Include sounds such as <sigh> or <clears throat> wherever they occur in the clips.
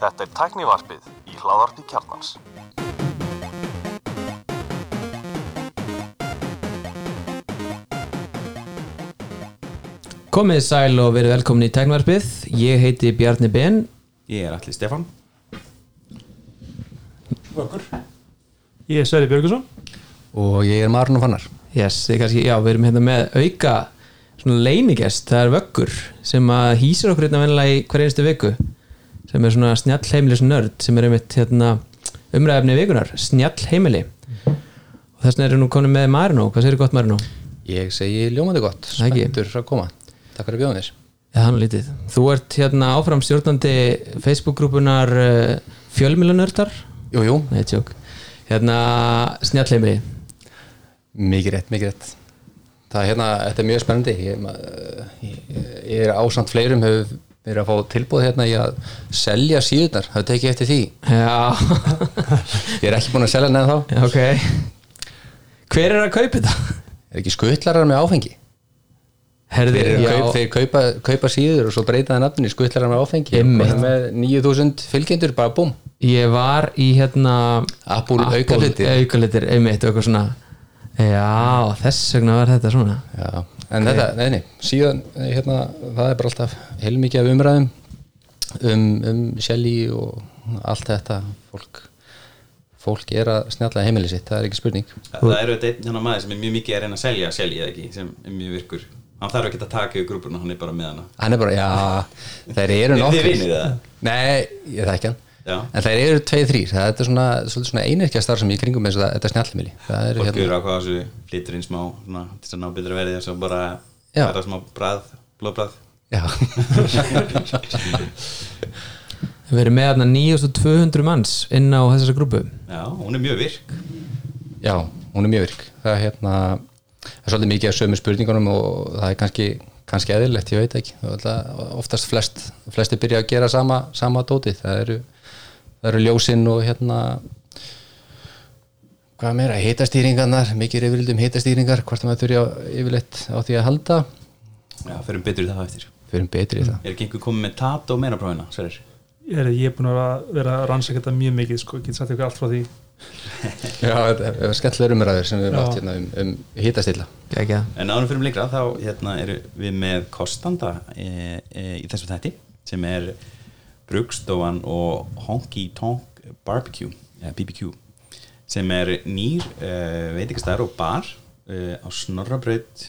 Þetta er tæknivarpið í hláðarpi kjarnans. Komið sæl og verið velkomin í Tæknvarpið Ég heiti Bjarni Ben. Ég er allir Stefan Ég er Sverri Björgusson og ég er Marun og Fannar. Yes, kannski, Já, við erum hérna með auka leinigest, það er vöggur sem að hýsir okkur hérna vennilega í hver einstu viku sem er svona snjall heimilis nörd sem er einmitt hérna umræðefni vikunar, snjall heimili og þess vegna erum nú konum með Marino. Hvað segir gott Marino? ég segi ljómandi gott, spenntur að koma. Takk fyrir er lítið. Þú ert hérna áfram stjórnandi Facebook-grúpunar uh, fjölmilunördar jú, jú, Nei, tjók. Hérna snjallheimili. Mikið rétt, mikið rétt það hérna, þetta er mjög spennandi. Ég, ég, ég er ásamt fleirum hefur verið að fá tilbúð hérna í að selja síðunar, það tekið eftir því? Já, <laughs> ég er ekki búin að selja neða þá. Ok. Hver er að kaupa þetta? er ekki skuttlarar með áfengi? Herði, þeir, kaup, þeir kaupa, kaupa síður og svo breyta það nafninu skuttlarar með áfengi. Með 9000 fylgjendur, bara búm. Ég var í hérna aukahlutir. Aukalitir, eitthvað svona Já, þess vegna var þetta svona. Já, en þetta, nei, nei, síðan eh, hérna, það er bara alltaf heilmikið af umræðum um, um Shelly og allt þetta. Fólk, fólk er að snjalla heimili sitt, það er ekki spurning. Það, það eru þetta einn hérna maður sem er mjög mikið að reyna að selja selja ekki, sem er mjög virkur. Hann þarf ekki að taka yfir grúpuna, hann er bara með hana. Hann er bara, já, þeir eru Eru þið nokkur vinir það? Nei, ég þekki hann Já. en þeir eru tveið þrýr, það er svona, svona einirkja starf sem ég kringum eins og það, þetta það eru Fólk hérna, eru ákvað á þessu flytur inn smá svona, til þess að ná betra verið þess að bara færa smá brað, blóðbrað já. <laughs> Við erum með hérna 9200 manns inn á þessari grúpu. Já, hún er mjög virk. Já, hún er mjög virk. Það er hérna það er svolítið mikið af sömu spurningunum og það er kannski, kannski eðlilegt, ég veit ekki. Það oftast flest, flesti byrja að gera sama, sama dótið, það eru það eru ljósinn og hérna hvað meira, hitastýringarnar mikið er yfirleitt um hitastýringar hvort maður þurfi á, yfirleitt á því að halda. Já, fyrir betur í það eftir. Fyrir betri í það. Er ekki einhver komið með tat og meira prófina, Sverrir? Ég er, ég er búin að vera að rannsaka þetta mjög mikið sko, ég get sagt ykkur allt frá því. <laughs> Já, þetta er skemmtilegur umræður sem við erum átt hérna um, um hitastilla Gægja En árum fyrir lengra þá hérna, eru við með kostanda e, e, í þessum þætti sem er Brugstofan og Honky Tonk Barbecue BBQ sem er nýr e, veitingastæður og bar e, á Snorrabraut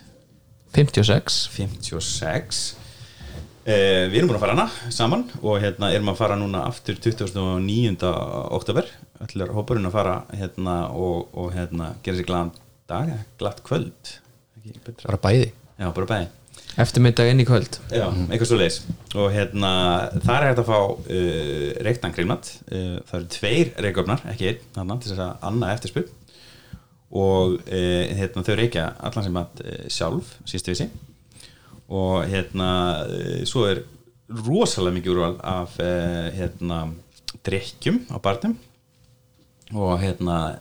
56 56 e, Við erum búin að fara hana saman og hérna erum að fara núna aftur 29. oktober allir hópurinn að fara hérna og, og hérna gera sér glaðan dag glatt kvöld. Bara bæði. Já, bara bæði Eftirmyndag inn í kvöld. Já, eitthvað svo leis og hérna, það er hægt að fá uh, reyktan grillmat. Uh, það eru tveir reykofnar, ekki einn þarna, til þess að annað eftirspil og uh, hérna, þau reykja allan sem að uh, sjálf sístu vissi. Og hérna uh, svo er rosalega mikið úrval af uh, hérna drikkjum á barnum. Og hérna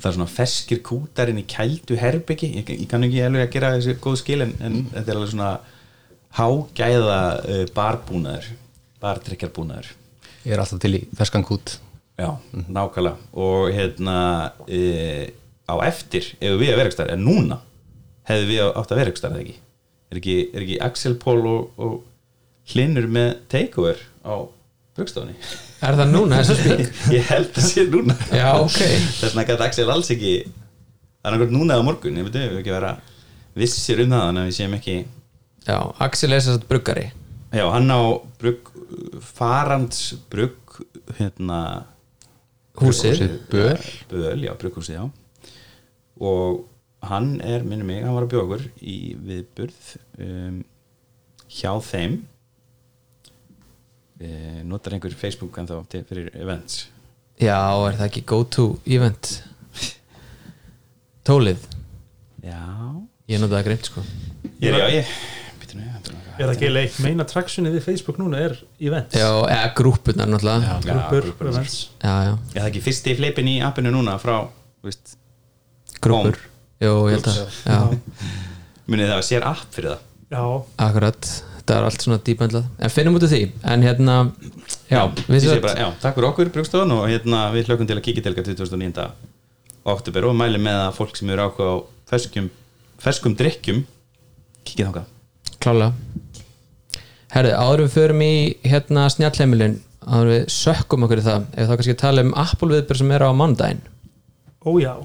það er svona feskir kútar inn í kældu herbyggi, ég, ég kann ekki alveg að gera þessi góð skil en, en þetta er alveg svona hágæða uh, barbúnaður bardrykkjarbúnaður. Ég er alltaf til í ferskan kút. Já, nákvæmlega. Og hérna uh, á eftir ef við að vera ekstar, en núna hefðu við átt að vera ekstar eða ekki? Er ekki, er ekki Axel Pól og, og hlinur með takeover á brugstofunni Er það núna þessu spík? <laughs> ég held að sé núna. Já, ok. Þess vegna gæti Axel alls ekki það er nákvæmt núna eða morgun ég veit við ekki vera vissir um það en við séum ekki Já, Axel er að bruggari. Já, hann á brugg farands brugg hérna Húsið. Böl. Böl, já, brugghúsið, já. Og hann er, minnum mig, hann var að bjóða okkur í viðburð um, hjá þeim notar einhver Facebook en þá til, fyrir events? Já, er það ekki go to event? Tólið? Já, Ég notaði það greint sko. Ég er já, ég er það ekki eiginlega meina traksunni við Facebook núna er events? Já, eða grúpunar náttúrulega. Já, grúpur, grúpur, events. Já, Er það ekki fyrsti flippin í appinu núna frá, veist, grúpur Jú, ég held að Já, munið það að sér app fyrir það? Já, akkurat þetta er allt svona dýpendlað en finnum út af því, en hérna já, bara, já, takk fyrir okkur Brugstofan og hérna við hlökkum til að kíkja til 2009. oktober og mæli með að fólk sem eru ákveð á ferskum, ferskum drikkjum kíkja þangað. Klálega. Herri, áður en við förum í hérna snjallheimilin, áður en við sökkum okkur í það, ef þá kannski tala um Apple viðbjör sem er á mánudaginn. Ójá,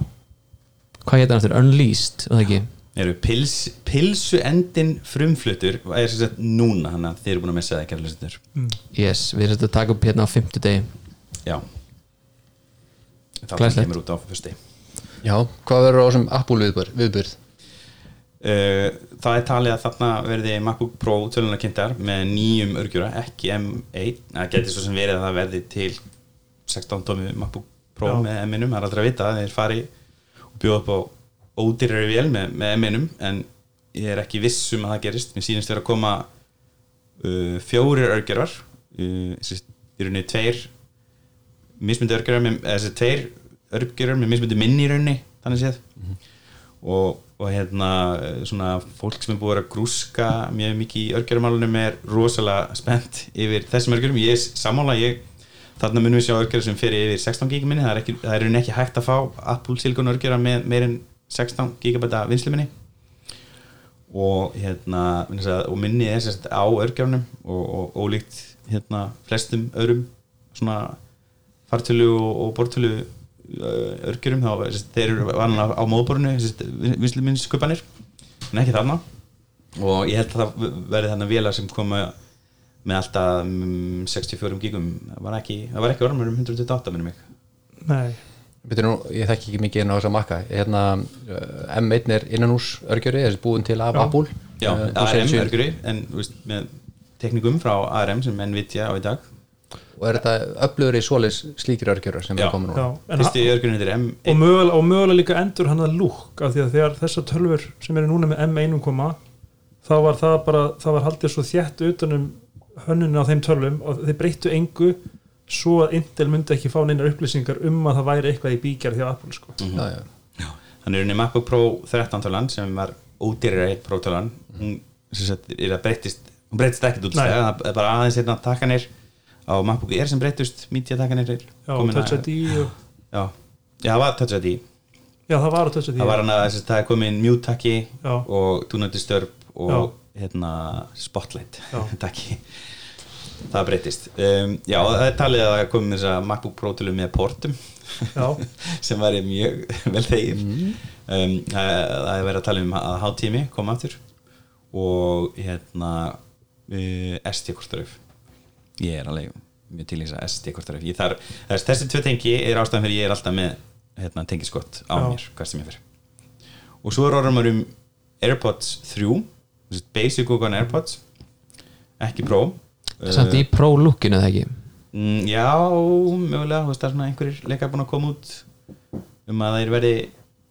hvað hétt hann eftir, Unleashed, var það ekki eru pils, pilsu endin frumflutur er sem sagt núna þannig að þeir eru búin að missa það ekki alveg yes, við erum að taka upp hérna á fimmtudegi já þá Glæsilegt. kemur út á fyrsti Já, hvað verður á þessum Apple viðbörð? viðbörð? Uh, það er talið að þarna verði MacBook Pro tölunar kynntar með nýjum örgjura, ekki M1 það getur svo sem verið að það verði til 16 tómi MacBook Pro Já. með M1, það er aldrei að vita þeir fari og bjóða upp á ódýrari vél með, með M1 en ég er ekki viss um að það gerist. Mér sýnist vera að koma uh, fjórir örgjurar uh, í rauninni tveir mismundi örgjurar með, eða þessi tveir örgjurar með mismundi minni í rauninni þannig séð. Og, og hérna eh, svona fólk sem er búið að grúska mjög mikið í örgjörumálunum er rosalega <laughs> spennt yfir þessum örgjörum ég er sammála, ég þarna munum við sjá örgjör sem fyrir yfir 16 GB minni. Það er, ekki, það er ekki hægt að fá Apple Silicon örgjöra með meir en 16 GB vinsluminni og hérna og minni er sérst á örgjörunum og, ólíkt hérna flestum öðrum svona fartölu og, og bortölu örgjurum þá sérst, þeir eru vanlega á móðborinu vinsluminnskupanir en ekki þarna. Og ég held að það verði þarna vélar sem koma með alltaf um, 64 gigum. Það var ekki, ekki ormur um 128 minnum mig. Nei nú, ég þekki ekki mikið inn á þess að makka hérna, uh, M1 er innanús örgjöri er búin til af Uh, og ARM örgjuri en þú veist, með teknikum frá ARM sem Nvidia á í dag. Og er þetta öflugur í svoleiðs slíkir örgjörar sem Já. er komin er M og mögulega, og mögulega líka endur hann að lúk af því að þegar þessar tölfur sem eru núna með M1 koma þá var það bara, það var haldið svo þjætt utanum hönnunni á þeim tölvum og þeir breyttu engu svo að Intel myndi ekki fá neinar upplýsingar um að það væri eitthvað í bíkjar hjá Apple sko. Mhm. já, já. Þannig er unni MacBook Pro 13 tölan sem var ódýrari Pro tölan. Hún sem sagt, er að breytist hún breytist ekkert út það er bara aðeins hérna takkanir á MacBook Air sem breytust media takkanir já, að- Touch ID og, já, já, það var Touch ID. Já, það var að Touch ID það var hann að þess að það er komin mute takki og do not disturb og Já. hérna spotlight <laughs> takki það breytist. Um, já, það er talið að komin þess að MacBook Pro tölum með portum. <laughs> Sem væri mjög <laughs> vel þegið. Um, það það er verið að tala um að háttími koma aftur og hérna uh, SD-kortaröf ég er alveg mjög til þess að SD-kortaröf þessi tvö tengi er ástæðan fyrir ég er alltaf með hérna, tengiskott á Já. mér, hvað sem ég fyrir og svo er orðum um AirPods 3 þessi basic og AirPods ekki Pro samt í Pro lookinu eða ekki Mm, já, mögulega, það er svona einhverjir leikar búin að koma út um að þeir veri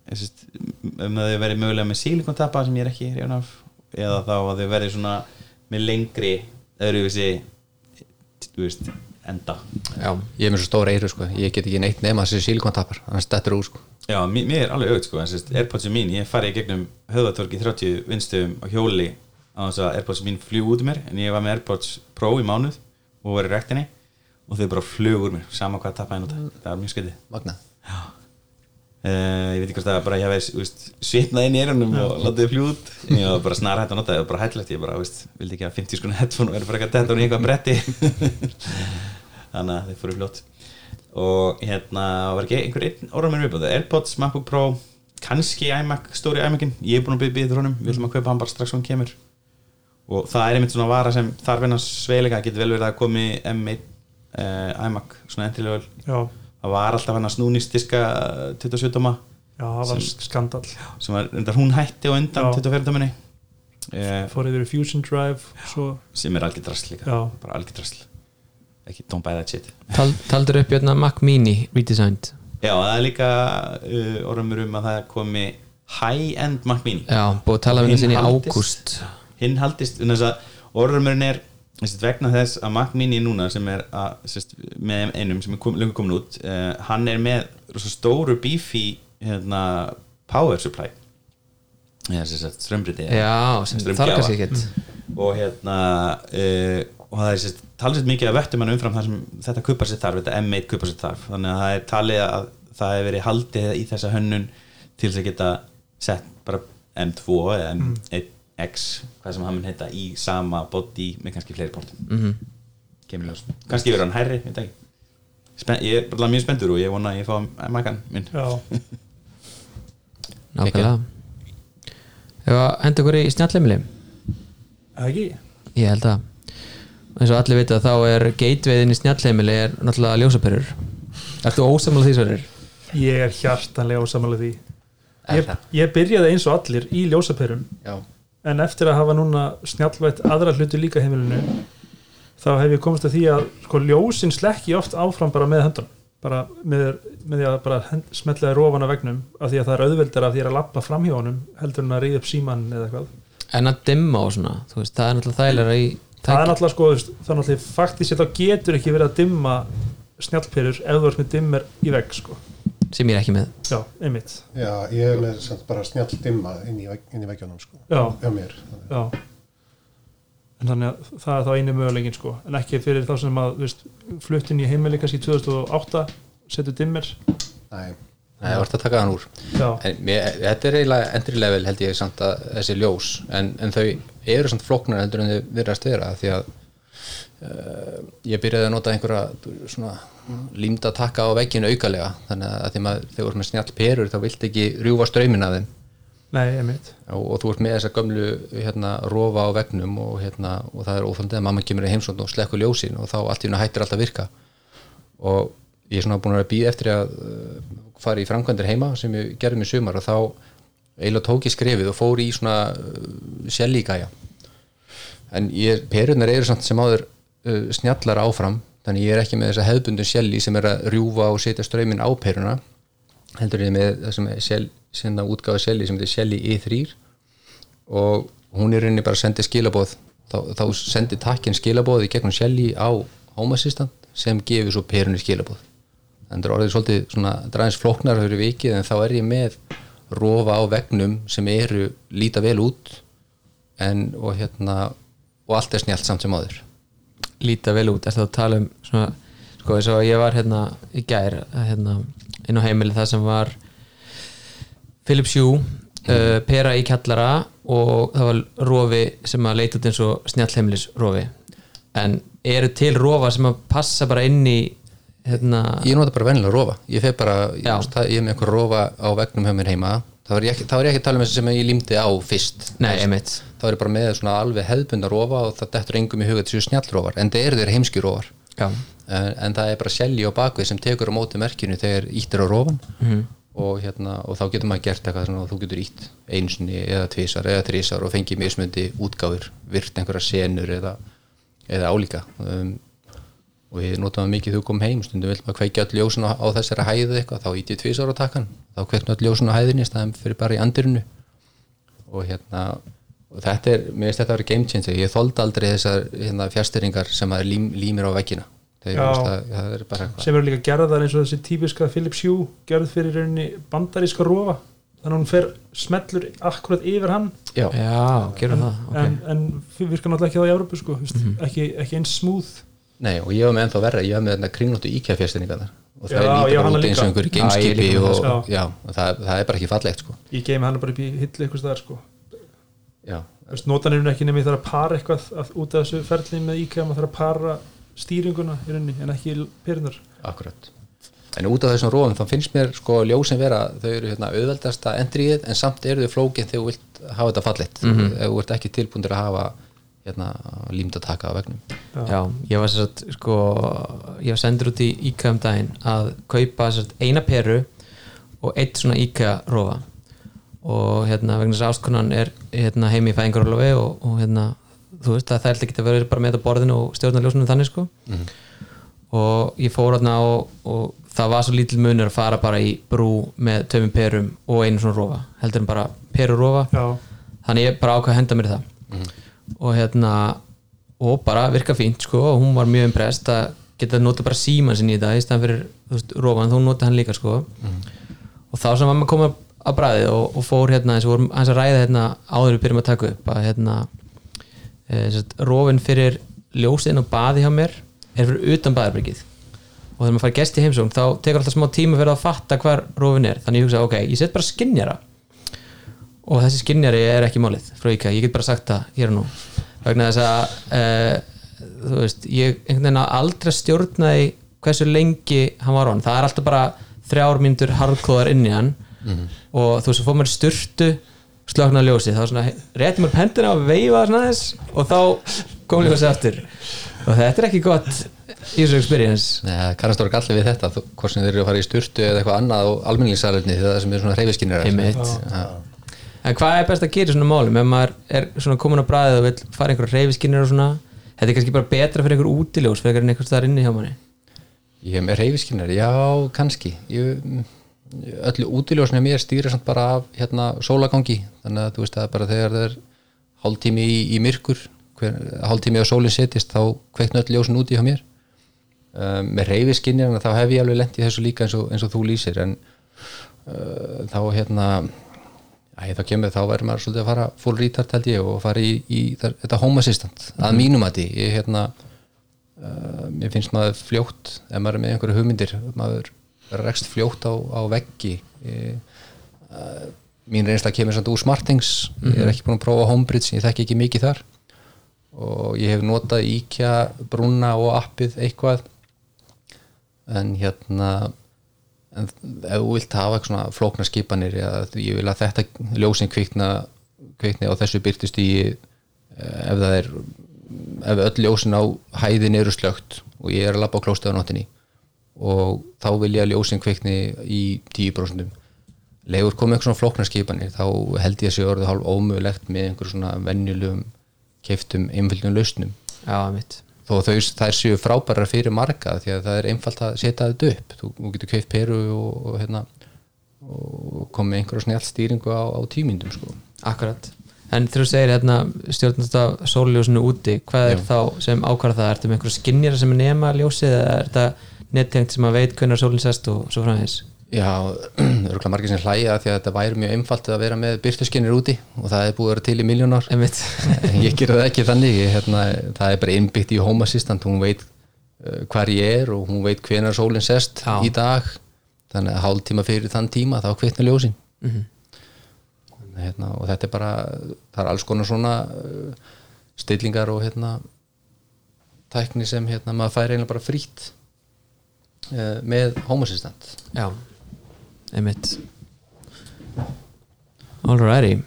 um að þeir veri mögulega með silikontappa sem ég er ekki reyna af eða þá að þeir veri svona með lengri öðruvísi þú veist, enda já, ég er með svo stóra eyru sko. ég get ekki neitt nema þessi sílikontapar þannig stettur úr sko. Já, mér, er alveg auðvitað sko, en sest, Airpodsin mín, ég fari í gegnum höfðatorki 30 vinstöfum á hjóli á þess að Airpods mín fljú út um mér en ég var með Airpods Pro í mánuð og var í rektinni og þau bara flug úr mér sama hvað tappa ég nota, það var mjög skytið magna Uh, ég veit ekki hvort það bara ég hafi svitnað inn í eyrunum og látið fljú út. En ég var bara snar hægt að nota það var bara hættilegt ég bara, veist, vildi ekki að 50 skona headphone og verið bara ekki að detta hún í eitthvað bretti. <laughs> Þannig að þau fóru fljótt. Og hérna var ekki einhver einn orðum mér viðbúð Airpods, MacBook Pro, kannski iMac, stóri iMacin, ég er búin að byggja honum. Við ætlum að kaupa hann bara strax hann kemur og það er einmitt svona vara sem þarf hennar sveilega, getur vel verið að komi M1 uh, iMac, svona endilega já, það var alltaf hann að snúnistiska 27 dóma. Já, það var skandal sem var, hún hætti á undan Já. 24 dóminni. Eh, fór yfir Fusion Drive svo, sem er algjör drasl líka. Já. bara algjör drasl. Ekki don't buy that shit. Tal, taldur upp hérna Mac Mini redesigned. Já það er líka uh, orðumur um að það komi high-end Mac Mini. Já, búið að tala um þessin í ágúst hinn haldist orðumurinn er vegna þess að Mac Mini núna sem er að, sérst, með einum sem er kom, lengur komin út uh, hann er með rosa stóru beefy hérna, power supply. Strömbriti ekkert. Og hérna uh, og það er talsett mikið að vettum hann umfram það sem þetta kuppar sér þarf, þetta M1 kuppar sér þarf. Þannig að það er talið að það hefur verið haldið í þessa hönnun til þess að geta sett bara M2 eða M1X hvað sem hann mun heita í sama body með kannski fleiri portum mm -hmm. kemur ljós, kannski verður hann hærri. Spen ég er bara mjög spenntur og ég vona að ég fá makan minn. Já, <laughs> nákvæmlega. Henda ykkur í snjallheimili? Eða ekki? Ég held að. Eins og allir vita þá er gatewayðin í snjallheimili er náttúrulega ljósaperur. Ertu ósamlega því svarir? Ég er hjartanlega ósamála því. Ég, ég byrjaði eins og allir í ljósaperum Já, en eftir að hafa núna snjallvætt aðra hluti líka heimilinu þá hef ég komist að því að sko, ljósin slekki oft áfram bara með höndun bara með, með því að bara hend, smetlaði rófan á vegnum af því að það er auðveldar af því að lappa fram hjá honum heldur en að ríða upp síman eða eitthvað. En að dimma og svona, þú veist, það er náttúrulega þægilega í það er náttúrulega sko, það er náttúrulega faktist þá getur ekki verið að dimma snjallperur ef þú ert með dimmer í vegg sko. Sem ég er ekki með. Já, einmitt. Já, ég er með samt bara snjall dimma inn í, í veggjónum sko. já, mér já. En þannig að það er þá einu möguleikin sko. en ekki fyrir þá sem að fluttin í heimili kannski 2008 setur dimmer Nei, það vart að taka hann úr. Já, en mér, þetta er eiginlega entry level held ég samt að þessi ljós. En, en þau eru samt flóknar heldur en þau virðast vera því að ég byrjaði að nota einhverja svona límda takka á vegginu aukalega. Þannig að því maður þegar þú ert með snjall perur þá vilt ekki rjúfa ströymin af þeim. Nei, einmitt. Og, og þú ert með þessa gömlu hérna, rofa á vegnum og, hérna, og það er óþaldið að mamma kemur í heimsónd og slekkur ljósin og þá allt í hún hættir alltaf að virka. Og ég er svona búin að býða eftir að uh, fara í framkvæmdir heima sem ég gerði mér sumar og þá eiginlega tók ég skrefið og fór í svona uh, sjellíkæja en ég, perunar eru samt sem áður uh, snjallar áfram þannig ég er ekki með þessa hefðbundun sjelli sem er að rjúfa og setja ströyminn á peruna heldur ég með þessum sjell, sinna útgáðu sjelli sem heitir sjelli E3 og hún er rauninni bara að sendi skilaboð. Þá, þá sendi takkin skilaboð í gegnum sjelli á Home Assistant sem gefur svo perunni skilaboð. Það er orðið svolítið svona dræðins flóknar fyrir vikið en þá er ég með rofa á vegnum sem eru líta vel út en og hérna og allt er snjált samt sem áður líta vel út, er það að tala um svona, sko og ég var hérna í gær hérna, inn á heimili það sem var Philips Hue uh, pera í kjallara og það var rofi sem að leita út eins og snjallheimilis rofi en eru til rofa sem að passa bara inn í hérna, ég nota bara vennilega rofa. Ég bara, ég, ég er með einhver rofa á vegnum hjá mér heima þá er ég ekki, er ég ekki að tala um þessi sem ég límdi á fyrst. Nei, þá er ég bara með svona alveg hefðbunda rofa og það dettur engum í huga þessu snjallrófar en það eru þeir heimski rófar já, en, en það er bara selji á bakvið sem tekur á móti merkinu þegar ítt er á rófan og, hérna, og þá getur maður gert eitthvað svona og þú getur ítt einsinni eða tvisar eða þrísar og fengið mismundi útgáfur virt einhverja senur eða, eða álíka. Um, og við notum það mikið við komum heim stundum vil maður kveikja öll ljósun á, á þessari hæðu eitthvað þá ítt ég tvisar á takkan þá kveikna öll ljósun á hæðinni í staðan fyrir bara í andirinu. Og hérna og þetta er, mér finnst þetta að vera game changer. Ég þóldi aldrei þessar hérna, fjasteringar sem að lím, límir á að er eitthvað. Sem eru líka gerðar eins og þessi típiska Philips Hue gerð fyrir rauninni bandaríska rofa. Þannig að hún fer smellur akkurat yfir hann. Já, já, gerum það okay. en, en virkar náttúrulega ekki á í Európu sko, mm ekki, ekki eins smúð nei og ég var með ennþá verra ég var með þetta kringlóttu IKEA fjasteringar og það Já, er líka bara út eins og einhverju með og, já, og það, það er bara ekki fallegt sko. ég geimi hann bara upp í hillu eitthvað staðar sko. já, notan er ekki nefnir þar að para eitthvað að, út af þessu ferli með IKEA maður þarf að para stýringuna í rauninni en ekki perunar akkurat. En út af þessum rófum þá finnst mér sko ljósin vera þau eru hérna auðveldasta endrið en samt eru þau flókin þegar þú vilt hafa þetta fallegt. Ef þú ert ekki tilbúndir að hafa hérna límd að taka á vegnum Já, ég var sér að sko, ég var sendur út í IKEA um daginn að kaupa sér eina peru og eitt svona IKEA rofa. Og hérna vegna þess að ástkonan er hérna heimi í fæðingarólofi og, og hérna þú veist að það er ekki að vera bara með þetta borðinu og stjórna ljósunum þannig sko. Og ég fór hérna og, og það var svo lítil munur að fara bara í brú með tömum perum og einu svona rofa heldur en bara peru rofa. Já, þannig ég bara ákvað að henda mér í það og hérna og bara virka fínt sko og hún var mjög impressed að geta nota bara síman sinni í þetta í staðan fyrir veist, rófan, þú nota hann líka sko. Og þá sem var maður komið að bræði og, og fór hérna eins og vorum hans að ræða hérna áður við byrjum að taka upp að hérna e, rofin fyrir ljósinn og baði hjá mér er fyrir utan baðarbyrgið og þegar maður fær gest í heimsókn þá tekur alltaf smá tíma fyrir að fatta hvar rofin er. Þannig ég hugsa, ok, ég set bara skinnjara og þessi skinnjari er ekki málið frá IKEA, ég get bara sagt það hér og nú. Vegna þess að e, þú veist, ég einhvern veginn að aldrei stjórnaði hversu lengi hann var á hann, það er alltaf bara þrjár mínútur hardkóðar inn í hann. Og þú veist, svo fór mér styrtu slöknaði ljósið, þá svona rétti mér pendina og veifa svona þess og þá kom ljósið aftur. Og þetta er ekki gott user experience. Nei, kannast voru gallið við þetta þú- hvort sem þeir eru að fara í sturtu eða eitthvað annað og almenningssalirni þegar það sem er svona. En hvað er best að gera í svona málum? Ef maður er svona komin á bræðið og vil fara einhverja reyfiskinnir og svona þetta er kannski bara betra fyrir einhver útiljós fyrir einhver staðar inni hjá manni. Ég hef með hreyfiskinnir, já, kannski. Ég, öllu útiljósinu mér stýrir samt bara af hérna sólagangi þannig að þú veist að bara þegar það er hálftími í, í myrkur hver, hálftími á sólinn setist þá kveikna öll ljósin úti hjá mér. Um, með hreyfiskinnir þá hef ég alveg lent í þessu líka eins og, eins og þú lýsir. En uh, þá hérna Æ, þá kemur þá verður maður svolítið að fara full retard held ég og fara í, í þar, þetta home assistant að mínum að því ég hérna uh, finnst maður fljótt ef maður er með einhverju hugmyndir maður rekst fljótt á, á veggi. Ég, uh, mín reynsla kemur samt úr smartings. Ég er ekki búin að prófa homebridge, ég þekki ekki mikið þar. Og ég hef notað IKEA brúna og appið eitthvað. En hérna en ef þú vilt hafa svona flóknar skipanir eða ég vil að þetta ljósin kvikna, kvikni á þessu byrtist í ef það er ef öll ljósin á hæðin eru slögt og ég er að labba á klóstið á nóttinni og þá vil ég að ljósin kvikni í 10% legur komið eitthvað svona flóknar skipanir þá held ég að sé orðið hálf ómögulegt með einhver svona venjulegum keiftum einföldum lausnum. Já, mitt þó þau, þær séu frábærar fyrir marga því að það er einfalt að setja þetta upp þú, þú getur keift peru og, og, hérna, og komið einhverja snjált stýringu á, á tímyndum sko. Akkurat, en þú segir hérna stjórnast af sólljósinu úti hvað er Já. þá sem ákvarða það? Ertu með einhverju skinnjara sem er nema ljósið eða er þetta nettengt sem að veit hvernig sólinn sest og svo framvegis? Já, <clears throat> örgulega margir sem hlæja því að þetta væri mjög einfalt að vera með byrtuskinnir úti og það er búið að vera til í miljónar ég gera það ekki þannig ég, hérna, það er bara innbyggt í Home Assistant hún veit uh, hvar ég er og hún veit hvenar sólinn sest Já. í dag. Þannig að hálf tíma fyrir þann tíma þá kveitna ljósin. Mhm. hérna, og þetta er bara það er alls konar svona uh, stillingar og hérna tækni sem hérna maður fær eiginlega bara frýtt uh, með Home Assistant. Já, einmitt. Alrighty.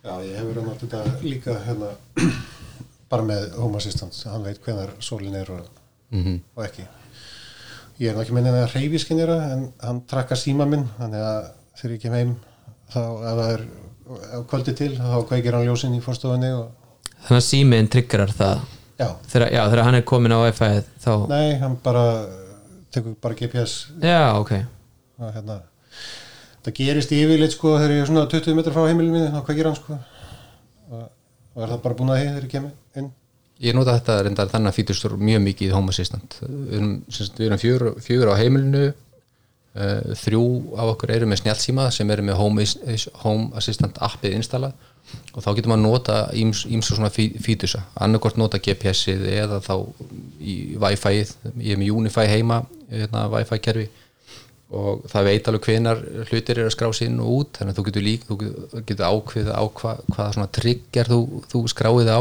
Já, ég hefur hann átt þetta líka hérna <clears throat> bara með Home Assistant, hann veit hvenar sólin er og, mm og ekki. Ég er nú ekki minni að reyfiskinnira en hann trakka síma minn, þannig að þegar ég kem heim þá ef það er ef kvöldi til þá kveikir hann ljósin í fórstofunni og Þannig að símiðin triggerar það? Já, þegar, já, þegar hann er komin á Wi-Fi þá nei, hann bara tekur bara GPS Já, ok og hérna það gerist yfirleitt sko þegar ég er svona 20 metrar frá heimilinu minni, þá kveikir hann sko. Og, og er það bara búin að þegar ég kem inn? Ég nota þetta reyndar þannig að fýtustur mjög mikið í Home Assistant. Við erum, erum fjögur, á heimilinu uh, þrjú af okkur eru með snjálfsíma sem eru með Home, Home Assistant appið installað. Og þá getur maður nota ímsu svona fítusa. Annarkort nota GPS-ið eða þá í Wi-Fi-ið. Ég er með Unify heima hérna, Wi-Fi kerfi og það veit alveg hvenar hlutir eru að skrá inn og út þannig að þú getur líka, þú getur- ákveðið á hva, hvaða svona trigger þú, þú skráið á.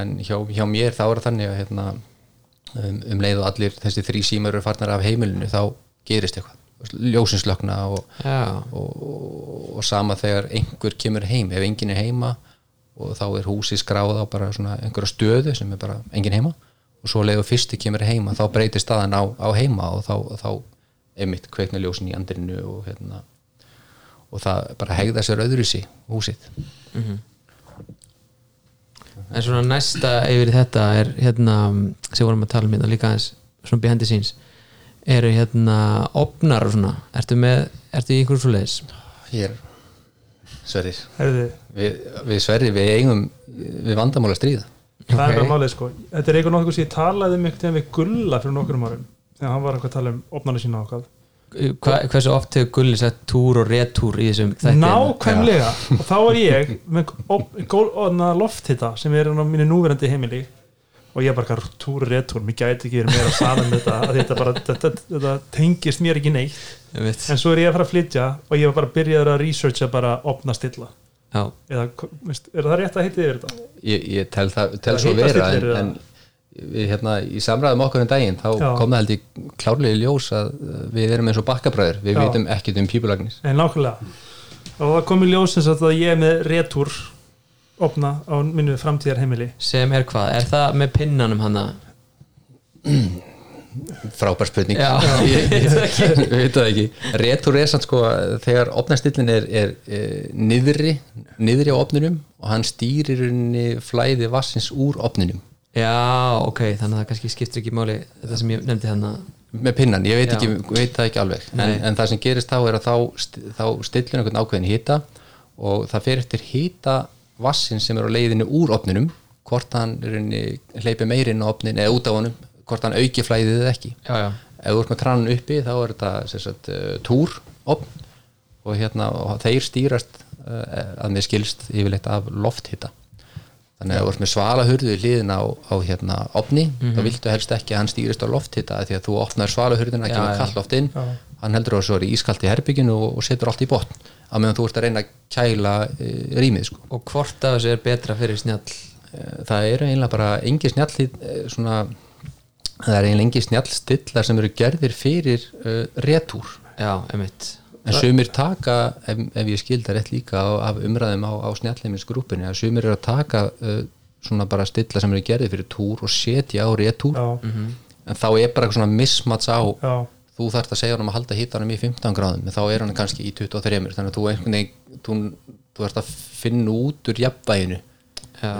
En hjá, hjá mér þá er þannig að hérna, um, um leið og allir þessi þrý símar eru farnar af heimilinu þá gerist eitthvað. Ljósinslökna og, Já, og, og sama þegar einhver kemur heim. Ef enginn er heima og þá er húsið skráð á bara svona einhverja stöðu sem er bara enginn heima. Og svo leiður fyrsti kemur heima þá breytir staðan á, á heima og þá, þá einmitt kveikna ljósin í andrinu og hérna og það bara hegða sér öðru sí húsið en svona næsta yfir þetta er hérna sem vorum að tala um hérna líka aðeins svona behind the scenes eru hérna opnar og svona. Ertu með, ertu í einhverjum svo leiðis hér Sverrir. Herði, við, við Sverrir við eigum við vandamála stríða. Það er Ok. bara málið sko. Þetta er eitthvað nokkuð sem ég talaði um einhvern veginn við Gulla fyrir nokkurum árum þegar hann var eitthvað að tala um opnarni sína okkar hva, hversu oft hefur Gulli sett túr og retúr í þessum þætti? Nákvæmlega. Og þá er ég með loft þetta sem er á mínu núverandi heimili. Og ég er bara túr retúr, mér gæti ekki verið meira saman með þetta, að þetta, bara, þetta, þetta tengist mér ekki neitt. En svo er ég að fara að flytja og ég var bara byrjaður að researcha bara opna stilla. Já, eða, er það rétt að heiti yfir þetta? ég, ég tel, það, tel Það svo vera en, en við, hérna, í samræðum okkur en daginn þá Já. kom það held ég klárlega í ljós að við erum eins og bakkabræður við Já. vitum ekkert um pípulagnir. Nei, nákvæmlega. Og það kom í ljósins að ég er með retúr opna á minnu framtíðar heimili sem er hvað, er það með pinnanum hana? frábær spurning. Já, <laughs> ég, ég, <laughs> ég veit það ekki. Retur er samt sko að þegar opnastillin er, er, er niðri niðri á opninum og hann stýrir henni flæði vassins úr opninum Já, ok, þannig að það kannski skiptir ekki máli þetta sem ég nefndi hann með pinnan, ég veit, ekki, veit það ekki alveg. En, en það sem gerist þá er að þá, þá stillir einhvern ákveðin hita og það fer eftir hita vassin sem er á leiðinu úr opninum hvort hann hleypi meiri inn á opnin eða út á honum, hvort hann auki flæðið eða ekki. Já, já, ef þú ert með kranan uppi þá er þetta sagt, uh, túr opn og, hérna, og þeir stýrast uh, að mér skilst yfirleitt af lofthita þannig að þú ert með svalahurðu í hliðin á, á hérna, opni þá viltu helst ekki að hann stýrist á lofthita af því að þú opnar svalahurðina, Já, kemur já. kallt loft inn hann heldur að svo er ískalt í herbygginu og, og setur allt í botn að meðan þú ert að reyna að kæla uh, rýmið sko. og hvort af þessu er betra fyrir snjall? Eh, það eru eiginlega bara engi snjall svona það er eiginlega engi snjallstillar sem eru gerðir fyrir uh, retúr Já, emitt En sumir taka, ef, ef ég skilda rétt líka á, af umræðum á, á snjallheiminsgrúpinni að sumir eru að taka uh, svona bara stilla sem eru gerðið fyrir túr og setja á réttúr. Já, en þá er bara eitthvað svona mismats á já, þú þarft að segja hann um að halda hittanum í 15 gráðum en þá er hann kannski í 23 þannig að þú einhvern veginn þú, þú ert að finna út úr jafnvæginu. Já,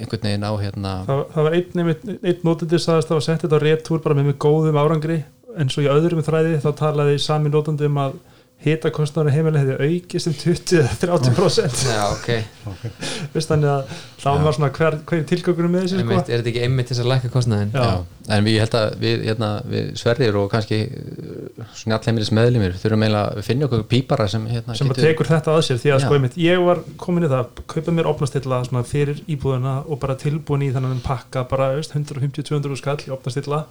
einhvern veginn á hérna það, það var einn, einn, einn nótandi sagðist að það var sett þetta á retúr bara með með góðum árangri en svo í öðrum þræði þá talaði sami nótandi um að hitakostnáður heimileg hefði aukist um 20-30% já, ok Vist, þannig að þá var svona hver, hver tilgöngunum með þessu sko? er þetta ekki einmitt þess að? Já. Já, en við held að við, hérna, við sverrir og kannski snjallheimilis meðlimir þurfum eiginlega að finna okkur pípara sem, hérna, sem að tekur þetta að sér því að Já. sko einmitt, ég var komin í það kaupa mér opnastilla svona fyrir íbúðuna og bara tilbúin í þannig pakka bara veist, 150-200 skall í opnastilla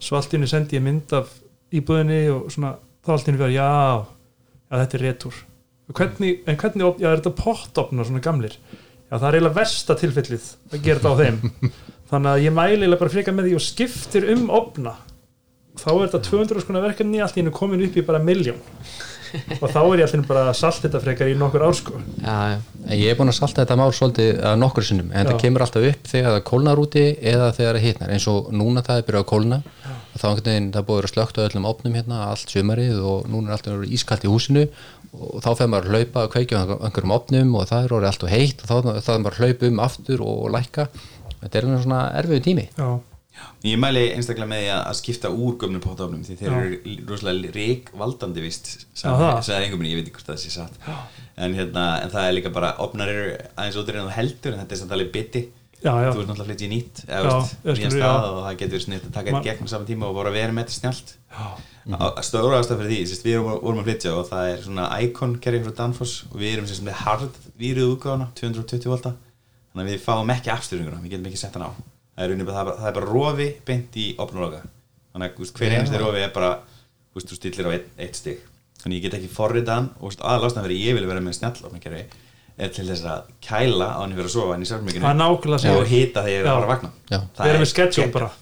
svo allt í henni sendi ég mynd af íbúðinni og svona þá allt í henni fyrir já, já þetta er retúr hvernig, en hvernig, já er þetta pottopnar svona gamlir? Já það er eiginlega versta tilfellið að gera þetta á þeim. <laughs> Þannig að ég mæli eiginlega bara frekar með því og skiptir um opna þá er þetta 200 skona verkefni allt henni komin upp í bara miljón og þá er ég alltaf bara að salta þetta frekar í nokkur ár sko. Já, ég er búin að salta þetta mál svolítið að nokkur sinnum. En Já. það kemur alltaf upp þegar það kólnar úti eða þegar það hitnar. Eins og núna það er byrjað að kólna og þá einhvern veginn það búið að vera slögt á öllum opnum hérna allt sumarið og núna er alltaf verið ískalt í húsinu. Og þá fer maður að hlaupa og kveikja á einhverjum opnum og það er orðið alltaf heitt og þá, er maður að hlaupa um aftur og, og lækka. Þetta er svona erfiðu tími. Já, Ég mæli einstaklega með því að að skipta úr gömnum pottofnum því þeir eru rosalega rík valdandi vist Já, það. sagði einhver minn, ég veit ekki hvort það sé satt. En, hérna, en það er líka bara, opnar eru aðeins út já, já, þú ert náttúrulega að flytja í nýtt eða skilur, stað já. og það getur snitt að taka Man- þetta gegn á saman tíma og bara vera með þetta snjált stóra ástæð fyrir því, sérst, við vorum, vorum að flytja og það er svona Icon kerfi frá Danfoss og við erum sérst með hard víruð útgáðuna 220 volta. Þannig að við fáum ekki afstyrringuna, við getum ekki sett hann á. Það er, bara, það er bara, það er bara rofi beint í opnuloka þannig að hver einasti rofi er bara þú stillir á eitt, eitt stig. Þannig ég get ekki forritaðan og aðalástan er til þess að kæla á hann fyrir að sofa en í það sjálfmygginu nákvæmlega sem og hita þegar ég er að fara að vakna. Já. Það Við er með schedule geggjað.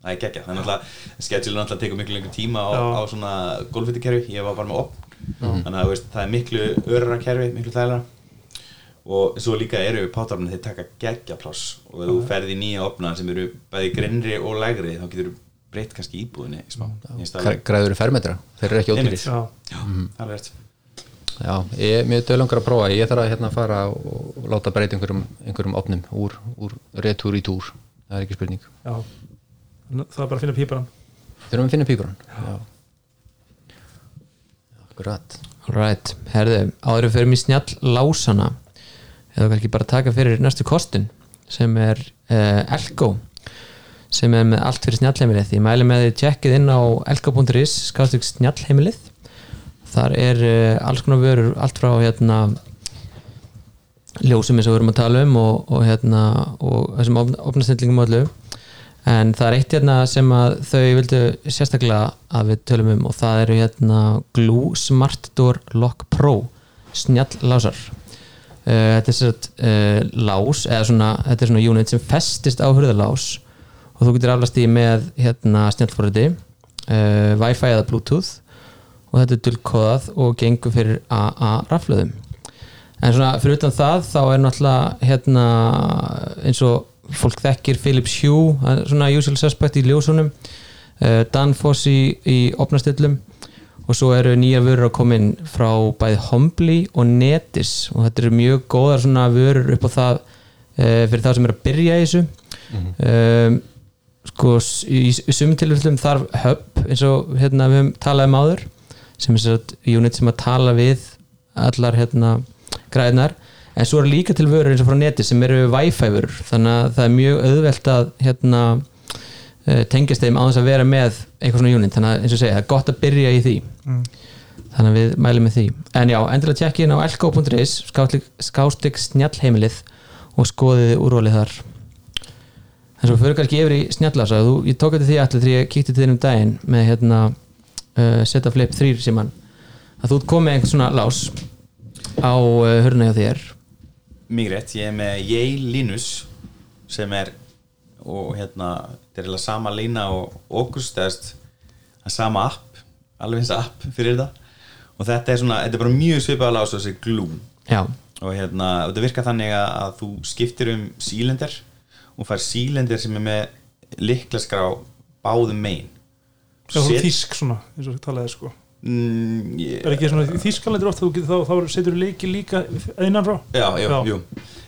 það er geggja þannig að schedule náttúrulega tekur miklu lengur tíma á, á svona golfvitikerfi ég var bara með opn þannig að þú veist, það er miklu örara kerfi, miklu þægilega og svo líka eru pátafnir þeir taka geggja pláss. Og ef þú ferði í nýja opna sem eru bæði grinnri og lægri þá getur þú breytt kannski íbúðinni græður í fermetra, þeir eru ekki Einmitt. Já, Já, það er Já, ég er mjög dölangar að prófa. Ég þarf að hérna fara og láta breyta einhverjum, einhverjum opnum úr, úr retúr í túr, það er ekki spurning. Já. Það er bara að finna píparan Þurfum að finna pípurann. Já, Akkurat. Right, herðu, áður fyrir mér snjall lásana eða kannski bara taka fyrir næstu kostin sem er uh, Elko sem er með allt fyrir snjallheimilið. Ég mæli með því tjekkið inn á elka.is skáðstökk snjallheimilið þar er uh, alls konar vörur allt frá hérna ljósum eins og við erum að tala um og, og hérna og þessum opnastillingum og öllu. En það er eitt hérna sem að þau vildu sérstaklega að við tölum um og það eru hérna Glue Smart Door Lock Pro snjall lásar. Uh, þetta er sér uh, lás eða svona, þetta er svona unit sem festist á hurðalás og þú getur aflast í með hérna snjallforriti uh, Wi-Fi eða Bluetooth og þetta er dulkóðað og gengur fyrir AA raflöðum en svona fyrir utan það þá er náttúrulega hérna eins og fólk þekkir Philips Hue svona usual suspect í ljósunum uh, Danfoss í, í opnastillum og svo eru nýja vörur að koma inn frá bæði Hombly og Netis og þetta eru mjög góðar svona vörur upp á það uh, fyrir það sem er að byrja í þessu. Um, sko í, í sumum tilfellum þarf hub eins og hérna við höfum talað um áður sem er sér unit sem að tala við allar hérna græðnar. En svo eru líka til vörur eins og frá neti sem eru Wi-Fi vörur. Þannig að það er mjög auðvelt að hérna uh, tengjast þeim á þess að vera með eitthvað svona unit. Þannig að eins og segja, það er gott að byrja í því. Þannig að við mælum með því. En já, endilega tjekki inn á elko.is skástik snjallheimilið og skoðið úrvalið þar. En svo fyrir kannski yfir í snjallasa ég tók þetta því allir þegar ég kíkti til þinn um daginn með hérna uh, seta flip 3 sem hann að þú komið einhvern svona lás á uh, hörna hjá þér. Mjög rétt, ég er með Yale Linus sem er og hérna, þetta er eiginlega sama lína og August, það er sama app, alveg eins app fyrir þetta og þetta er svona, þetta er bara mjög svipað lás og þessi glue já, og hérna, þetta virkar þannig að, þú skiptir um sílender og fær sílender sem er með liklaskrá báðum megin Já, þú Set- þýsk svona, eins og talaði sko. Mm, ég, Er ekki svona þýskalendur oft, þú getur þá, þá setur þú leiki líka einan frá? Já, já, Já. jú.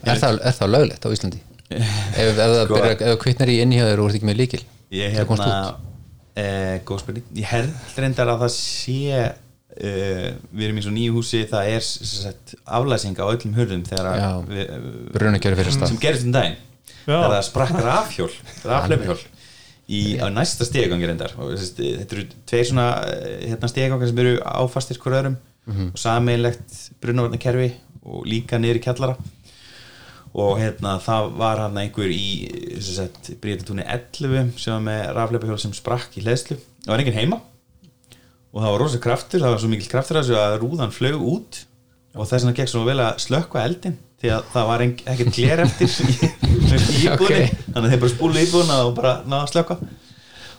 Er það, er það löglegt á Íslandi? <laughs> ef, ef það Sko- byrjar, ef það kvittnar í inni hjá þér og þú ert ekki með líkil Ég Það komst hérna eh, góð spurning. Ég held reyndar að það sé eh, við erum í svo nýju húsi það er sagt, aflæsing á öllum hurðum þegar að Já. við, Brunakjöri fyrir stað. sem gerist um daginn. Það sprakk rafhjól rafleipahjól í á næsta stegagangi reyndar. Og þetta eru tveir svona eh, hérna, stegagangar sem eru áfastir hver öðrum. Og sameinlegt brunavarnakerfi og líka niður í kjallara. Og hérna það var hann einhver í Bríðatúni 11 sem var með rafleipahjól sem sprakk í hleðslu. Það var enginn heima. Og það var rosa kraftur, það var svo mikil kraftur að að rúðan flög út. Og þess vegna gekk svo vel að slökkva eldin því að það var ekkert gler eftir í, í íbúðinni. Ok. þannig að þeir bara spúlu íbúðina og bara náða að slökkva.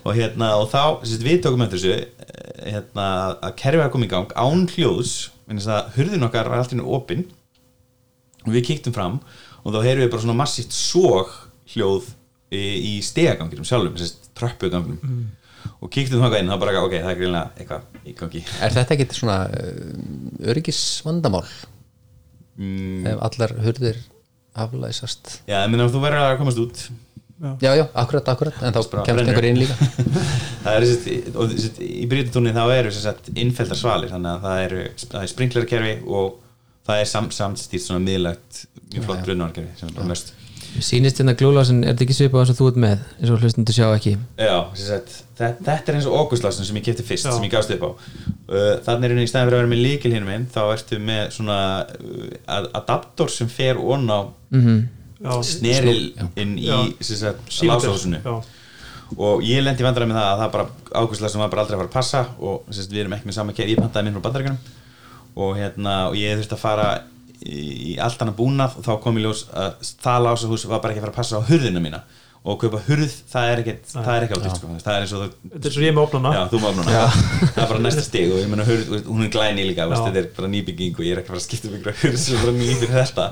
Og hérna og þá, sérst, við tókum eftir þessu eh, hérna, að kerfið að koma í gang án hljóðs, minnst að hurðin okkar var alltaf opinn og við kíktum fram og þá heyrðum við bara svona massíft sóg hljóð í, í stegaganginum sjálfum, sérst, tröppuganginum. Og kíktum þangað inn og það bara, ok, það er greinlega eitthvað í gangi. Er þetta ekki svona uh, öryggisvandamál mm, ef allar hurðir aflæsast. Já, ég meina þú verður að komast út. Já, já, akkurat, akkurat. En þá Bara kemst brennur. einhver inn líka. <laughs> Það er og í bríðutúni þá eru sett, innfeldar svalir þannig að það eru það er sprinklerkerfi og það er sam, samstýrt svona miðlagt mjög flott brunarkerfi sem er mest sýnist hérna glúlásin, er þetta ekki svipað eins og þú ert með eins og hlustundu sjá ekki? Já, sem sagt, þetta, þetta er eins og ógustlásin sem ég kefti fyrst, Já. sem ég gafst upp á. Uh, þannig er einu í stæðan fyrir að vera með líkil hinum minn þá ertu með svona uh, ad- adaptor sem fer ón á mm Já, sneril inn í Já. og ég lendi vandræði með það að það bara águstlásin var bara aldrei að fara að passa og sem sagt, við erum ekki með sama kerfi, ég pantaði minn frá bandaríkjunum. Og, hérna, og ég þurfti að fara í, í allt annað búnað og þá kom í ljós að það lásahús var bara ekki að fara að passa á hurðina mína. Og kaupa hurð, það er ekki það er ekki aldrei, sko. það er eins og þú Þetta er svo ég með opnana Já, opna hana Það er bara næsta stig og ég meina hurð, hún er glæni líka veist, þetta er bara nýbygging og ég er ekki að fara að skipta um ykkur hurð sem er bara ný fyrir þetta.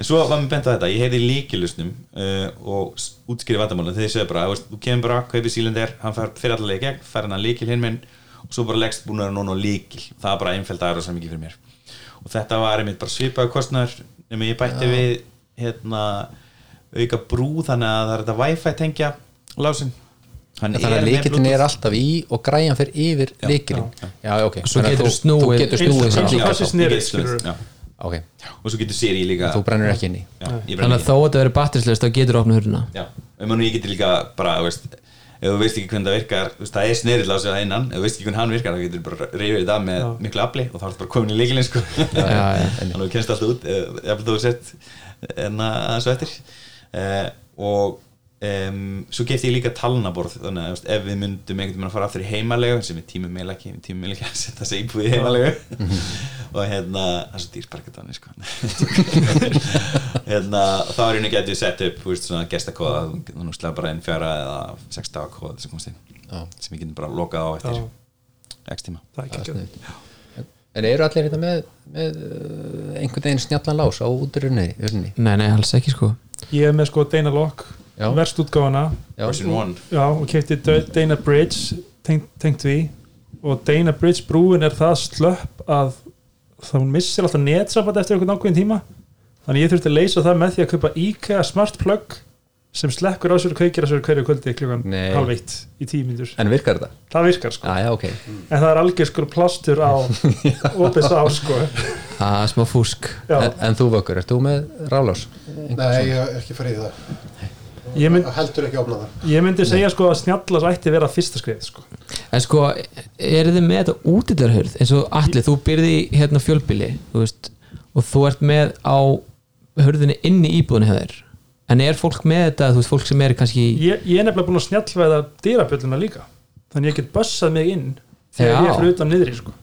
En svo var mér bent á þetta, ég heyrði líkilusnum uh, og s- útskýri vandamálum þegar ég segði bara, þú veist, þú kemur bara, kaupir sílindir hann fer fyrir allavega í gegn, fer hann að líkil hinn minn og svo bara leggst búin að vera núna líkil það er bara einfæld aðra svo mikið fyrir mér og þetta var einmitt bara svipaðu kostnæður nema ég bætti við hérna, auka brú þannig að það er þetta wifi tengja lásin. Þannig að Bluetooth. er alltaf í og græjan fyrir yfir líkilin Já, ok. Svo getur snúið- Þú getur snúið Eins- saman eins og Já, já, já. Og svo getur Siri líka þú brennur ekki inn í já, þannig að þó að þetta verið batterislaust þá getur þú opnað já, maður ég getur líka bara, þú veist ef þú veist ekki hvernig það virkar, það er snerill á sig að innan, ef þú veist ekki hvernig hann virkar þá getur þú bara reyfið þetta með Já. miklu afli og þá er þetta bara komin í leikilinn sko. <laughs> Þannig að þú kennst alltaf út ef ef þú sett enna aðeins og eftir. Uh, og um, svo gefti ég líka talnaborð þannig að ef við myndum einhvern veginn að fara aftur í heimalegu sem við tímum meil ekki, við tímum meil ekki að setja þessi íbúið í heimalegu <laughs> og hérna, það er svo dýrsparkett þannig sko. <laughs> Hérna, þá er henni getið sett upp veist, svona gestakóða, þú nú slega bara einn fjara eða sex daga kóða sem komst inn. Já. sem við getum bara lokað á eftir Já. x tíma. Það er ekki ekki En eru allir þetta með, með uh, einhvern veginn snjallan lás á útrunni nei, nei, alls ekki sko. Ég er með sko Dana Lock. Já. Verst útgáfana Já, version 1 já, og kefti Dana Bridge tengt, tengt við og Dana Bridge brúin er það slöpp að það missir alltaf netsamband eftir einhvern ákveðin tíma. Þannig ég þurfti að leysa það með því að kaupa IKEA Smart Plug sem slekkur á sér og kveikir á sér hverju kvöldi klukkan Nei. halv eitt í tíu mínútur. En virkar þetta? það virkar sko, Já, já, ok. En það er algjör <laughs> sko plástur á opis á sko. Að smá fúsk. En, en þú vökkur, ert þú með rálás? Nei, ég hef ekki farið í það. Ég, mynd, Heldur ekki að opna það. ég myndi segja sko að snjallas ætti vera fyrsta skrið sko. En sko, er þið með þetta útildarhörð eins og allir, þú byrði hérna fjölbili þú veist, og þú ert með á hörðinni inn í íbúðinu hefur en er fólk með þetta, þú veist, fólk sem er kannski ég, ég er nefnilega búin að snjallvæða dýrabjölduna líka. Þannig ég get bössað mig inn þegar Já. ég er fyrir utan niðri sko.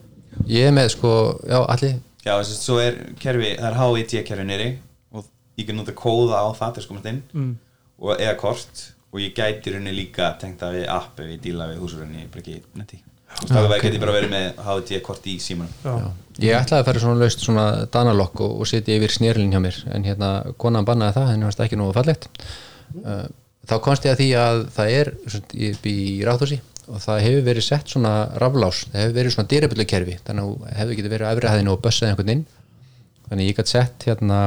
Ég er með sko, já, allir Já, þess að svo er kerfi, það er HIT kerfi nýri og ég get nota kóða á það til að komast inn. Mm. Og eða kort og ég gæti rauninni líka tengt það við app ef ég díla við húsurunni ekki netti þá okay. get ég bara verið með HIT kort í símanum. Já. Ég ætlaði að fara svona laust svona danalokk og, og setja yfir snýrlinn hjá mér en hérna konan bannaði það, henni varst ekki nógu fallegt. Uh, þá komst ég að því að það er svona, ég bý í ráðhúsi og það hefur verið sett svona raflás, það hefur verið svona dýrabyllukerfi þannig að þú hefur getið verið á efri hæðinu og bössað einhvern inn. Þannig að ég gætt sett hérna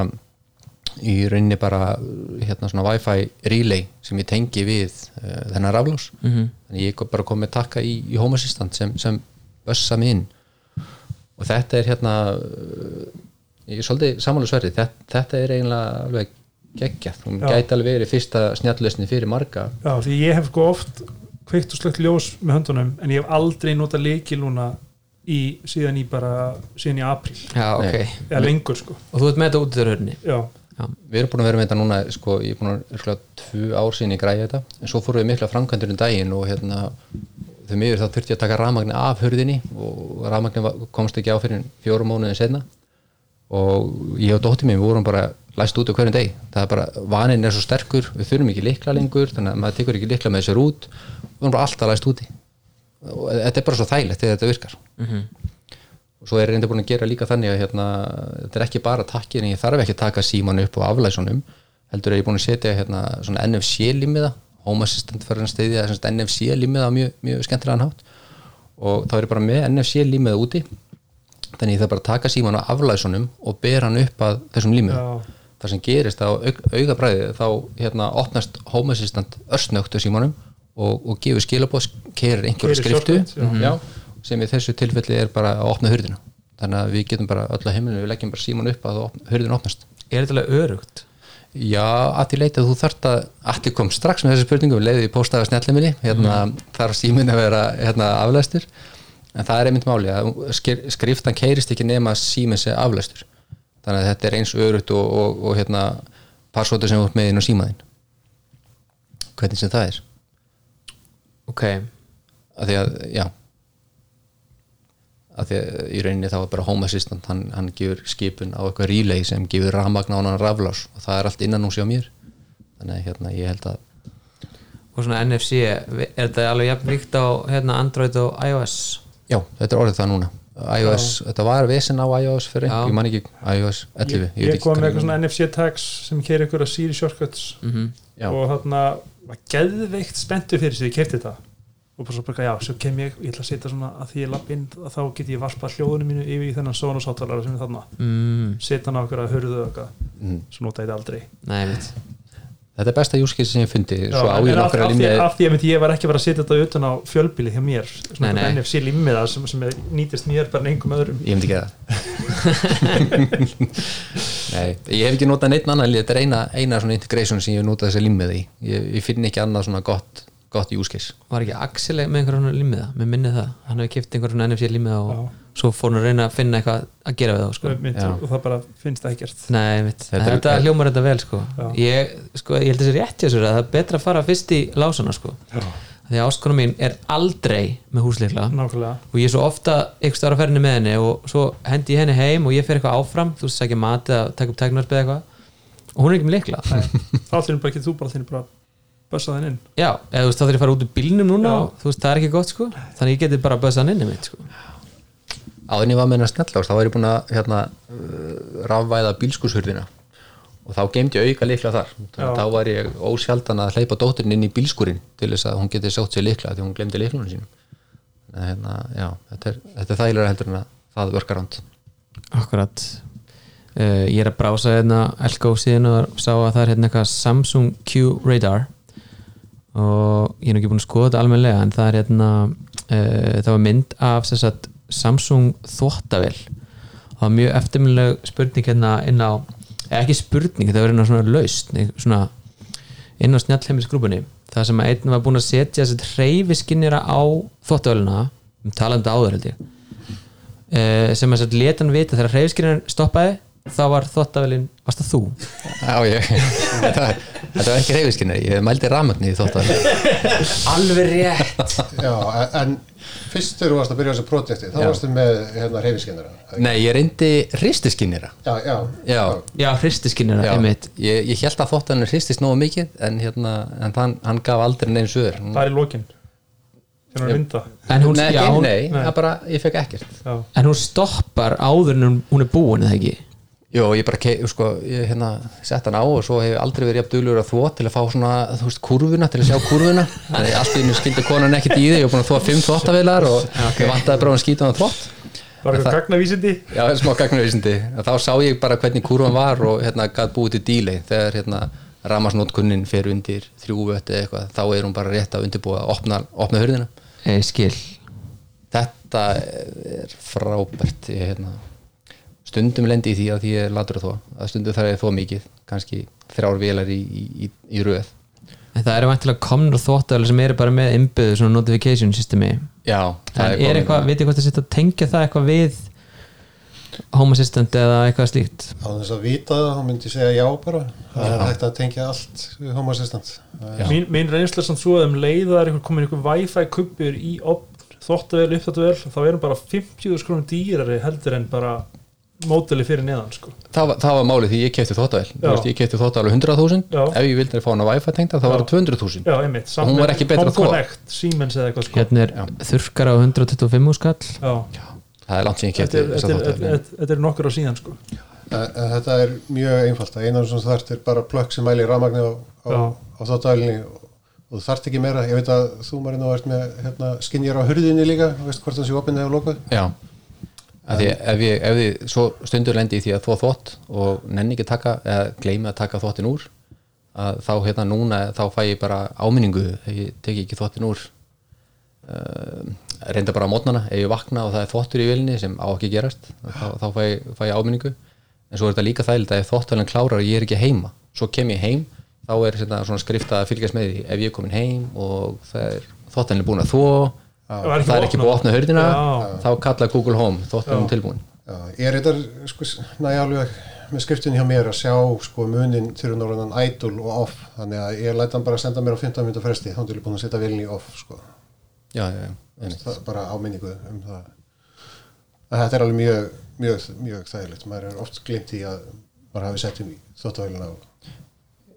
í rauninni bara hérna svona wifi relay sem ég tengi við uh, þennan raflás -hmm. þannig ég bara kom með takka í, í Home Assistant sem, sem bössa mig inn. Og þetta er hérna uh, ég er svolítið samanlega sverði þetta, þetta er eiginlega alveg geggjað. Hún Já. gæti alveg verið fyrsta snjallösni fyrir marga. Já, því ég hef sko oft kveikt og slögt ljós með höndunum en ég hef aldrei notað leikil núna í, síðan í bara síðan í apríl, já, ok, Nei. eða lengur sko. Og þú ert með þetta útildarhörðinni já, við erum búin að vera með þetta núna sko, ég er búin að örgulega tvö ár síðan ég græði þetta. En svo fórum við mikla framkvæmdur um daginn og hérna þau miður þá þurfti ég að taka rafmagni af hurðinni og rafmagni komst ekki á fyrir fjórum mánuðin senna og ég og dóttir mér vorum bara læst út á hverjum deg það er bara, vanin er svo sterkur við þurfum ekki likla lengur þannig að maður tekur ekki likla með sér út. Við vorum bara alltaf læst úti. Og þetta er bara svo þægilegt þegar þetta virkar og svo er reynda búin að gera líka þannig að hérna, þetta er ekki bara takkin ég þarf ekki að taka síman upp á aflæsunum. Heldur er ég búin að setja hérna, svona NFC límiða Home Assistant fyrir að steyðja NFC límiða á mjög, mjög skemmtilegan hátt. Og þá er ég bara með NFC límiða úti. Þannig ég þarf bara að taka síman á aflæsunum og bera hann upp að þessum límiða Já. það sem gerist á aug, augabræði þá hérna, opnast Home Assistant örsnögt á símanum og, og gefur skilabóð keirir einhverja Keyrir skriftu. shortcut, já. Sem í þessu tilfelli er bara að opna hurðina. Þannig að við getum bara öll að heimilinu við leggjum bara síman upp að hurðin opnast. Er þetta alveg örugt? já, að því leita að þú þarft að allir kom strax með þessu spurningum leiði í póstafa snjalliminni hérna þarf símin að vera hérna, aflæstur en það er einmitt máli að skriftan keirist ekki nema símin sé aflæstur þannig að þetta er eins örugt og, og, og hérna passvótu sem ert með inn á símaðin hvernig sem það er. Ok, að því að, já að því að í rauninni þá er bara Home Assistant hann, hann gefur skipun á eitthvað relay sem gefur rafmagn á hann raflás og það er allt innan sig á mér. Þannig að hérna ég held að og svona NFC er þetta alveg jafn ríkt á hérna, Android og iOS? Já, þetta er orðið það núna. iOS, þetta var vesen á iOS fyrir, Já. ég man ekki iOS 11, ég, veit ég ekki kom með eitthvað svona NFC tags sem keiri ykkur að Siri shortcuts. Já. og þarna var geðveikt spenntu fyrir sig, ég kefti þetta og bara svo bara, já, svo kem ég, ég ætla að setja svona að því ég lapp inn, að þá get ég varpað hljóðunum mínu yfir í þennan Sonos hátalara sem er þarna. Mm, setja hann á okkur að hurðu og eitthvað Mm. svo nota ég þetta aldrei. Nei, þetta er besta júskið sem ég fundi svo á en ég af, nokkra af, því, að ég var ekki að vera að setja þetta utan á fjölbíli hjá mér. Svona Nei, nei. NFC limmiða sem, sem er, nýtist mér bara en engum öðrum. Ég myndi ekki það. <laughs> Nei, ég hef ekki notað neitt annan þetta er eina, eina í ekki gott, case. Var ekki Axel með einhverjum limmiða með minnið það, hann hefði kipt einhverjum NFC limmiða og Já. svo fór hann að reyna að finna eitthvað að gera við þá sko. Mitt, Já. og það bara finnst það ekkert. Nei, mitt, Þetta þetta, er- hljómar þetta vel sko. Ég, sko, ég held þessi rétt hjá sér að það er betra að fara fyrst í lásana sko. því að áskona mín er aldrei með húsleikla nákvæmlega. Og ég er svo ofta einhvers staðar á ferðinni með henni og svo hendi ég henni heim og ég fer eitthvað áfram. Þú veist, sækja mat eða taka upp tæknarspið eitthvað. Og hún er ekki með leikla þá allir bara ekki þú bara þínu bara bössa þenn inn. Já, eða þú veist, þá þarf ég að fara út úr bílnum núna Já. og þú veist, það er ekki gott sko. Þannig ég geti bara bössað hann inni mitt sko. Áður en ég var með hennar snellást, þá var ég búin að hérna, uh, rafvæða bílskúshurðina og þá geymdi ég auka líkla þar. Þannig þá var ég ósjaldan að hleypa dótturinn inn í bílskúrin til þess að hún geti sótt sér líkla því hún glemdi líklunum sínum. En hérna, já, þetta er, þetta er þægilega heldur en að það verkar ránd Akkurat. Uh, Ég er að brása hérna Elko síðan og sá að það er hérna eitthvað Samsung Q Radar og ég er ekki búin að skoða þetta almennilega en það er hérna uh, það var mynd af sagt, Samsung þvóttavél og það var mjög eftirminnileg spurning hérna inn á ekki spurning, það var hérna svona laust svona inn á snjallheimisgrúpunni það sem að einn var búin að setja þessi hreyfiskinnira á þvóttavélina um talandi áður held ég uh, sem að leta hann vita þegar hreyfiskirinn stoppaði þá var þvottavélinn, varst það þú? Já, ég, <laughs> þetta, þetta var ekki reyfiskinni, ég mældi rafmagni í að <laughs> Alveg rétt. Já, en fyrst þegar þú varst að byrja á þessu projekti þá Já. varstu með hérna reyfiskennara Nei, ég reyndi hristiskinnira Já, já, Já, Já, hristiskinnir einmitt. Ég, ég held að hann hristist nógu mikið en, hérna, en hann, hann gaf aldrei neinn sögur það er í lokin. Þegar hann vinda En hún, Nei, já, ekki, hún, nei, nei. það bara, ég fekk ekkert. Já, en hún stoppar áður en hún- hún er búin eða ekki Jó, ég bara, sko, ég hérna sett hann á og svo hef ég aldrei verið jafn duglur að þvó til að fá svona, þú veist, kurvuna til að sjá kurvuna <laughs> þannig að allt í einu skildi konan ekkert í þig ég var búin að þvó fimm þvóttavilar og <laughs> ég vantaði bara að skýta hann þvótt var eitthvað gagnavísindi? Já, smá gagnavísindi. Þá sá ég bara hvernig kurvan var og hérna gæt búið til dílei þegar hérna ramasnótkunnin fer undir þrjú vötti eða eitthvað, þá er hún bara rétt að undirbúa að opna, opna hurðina. Ég skil. Þetta er frábært ég, hérna, stundum lendi í því að því ég er latur þó að stundum þarf ég þó mikið kannski þrjár vélar í, í, í, í röð. En það eru væntilega komnur þvóttavélur sem eru bara með innbyggðu svona notification systemi. Já, En er, komið- eitthvað, veit ég hvort það setja að tengja það eitthvað við Home Assistant eða eitthvað slíkt? Á þess að vita það, þá myndi ég segja já bara. Það er hægt að tengja allt Home Assistant. Það er- mín, mín reynsla er samt svo að um leiðar komin einhver wifi kubbur í þóttavel, uppþóttavel þá erum bara 50 skrónum dýrari heldur en bara móteli fyrir neðan sko. það, var- það var málið því ég kefti þóttavel ég kefti þóttavel 100.000 Já. ef ég vildi fá hana wifi tengda þá var það 200.000 já, einmitt, Og hún var ekki betra eða eitthvað sko. Hérna er þurrkar á 125 skall. Já, það er langt sem ég þessa þetta er, er nokkur á síðan sko. Þetta er mjög einfalt. Að einan sem þarft er bara plökk sem mæli rafmagni á, á, þáttavælni og, þarft ekki meira. Ég veit að þú nú ert með hérna, skinjar á hurðinni líka, þú veist hvort það sé opinn eða lokað já að því ef ég, ef ég svo stundur lendi í því að þvó þvott og nenni ekki taka eða gleymi að taka þvottin úr að þá hérna núna þá fæ ég bara áminningu ég teki ekki þvottin úr. Uh, reynda bara á mótnana ef ég vakna og það er þvottur í vilni sem á ekki gerast þá, þá fæ, fæ ég áminningu. En svo er þetta líka þægild að ef þvottalinn klárar og ég er ekki heima svo kem ég heim þá er svona, svona skrifta að fylgjast með því. Ef ég er komin heim og það er þvottalinn búin að þvó var það er ekki búið að opna hurðina Já. þá kalla Google Home þvottalinn tilbúin. Já, ég er þetta sko, næja alveg með skriftin hjá mér að sjá sko munin til norðan idle og off. Þannig að ég læt hann bara senda mér á 15 minúta fresti þá er ég búin að setja vilni í off sko. já, já, já, það er bara áminningu um það. Að þetta er alveg mjög mjög, mjög þægilegt, maður er oft glimt í að maður hafi sett um og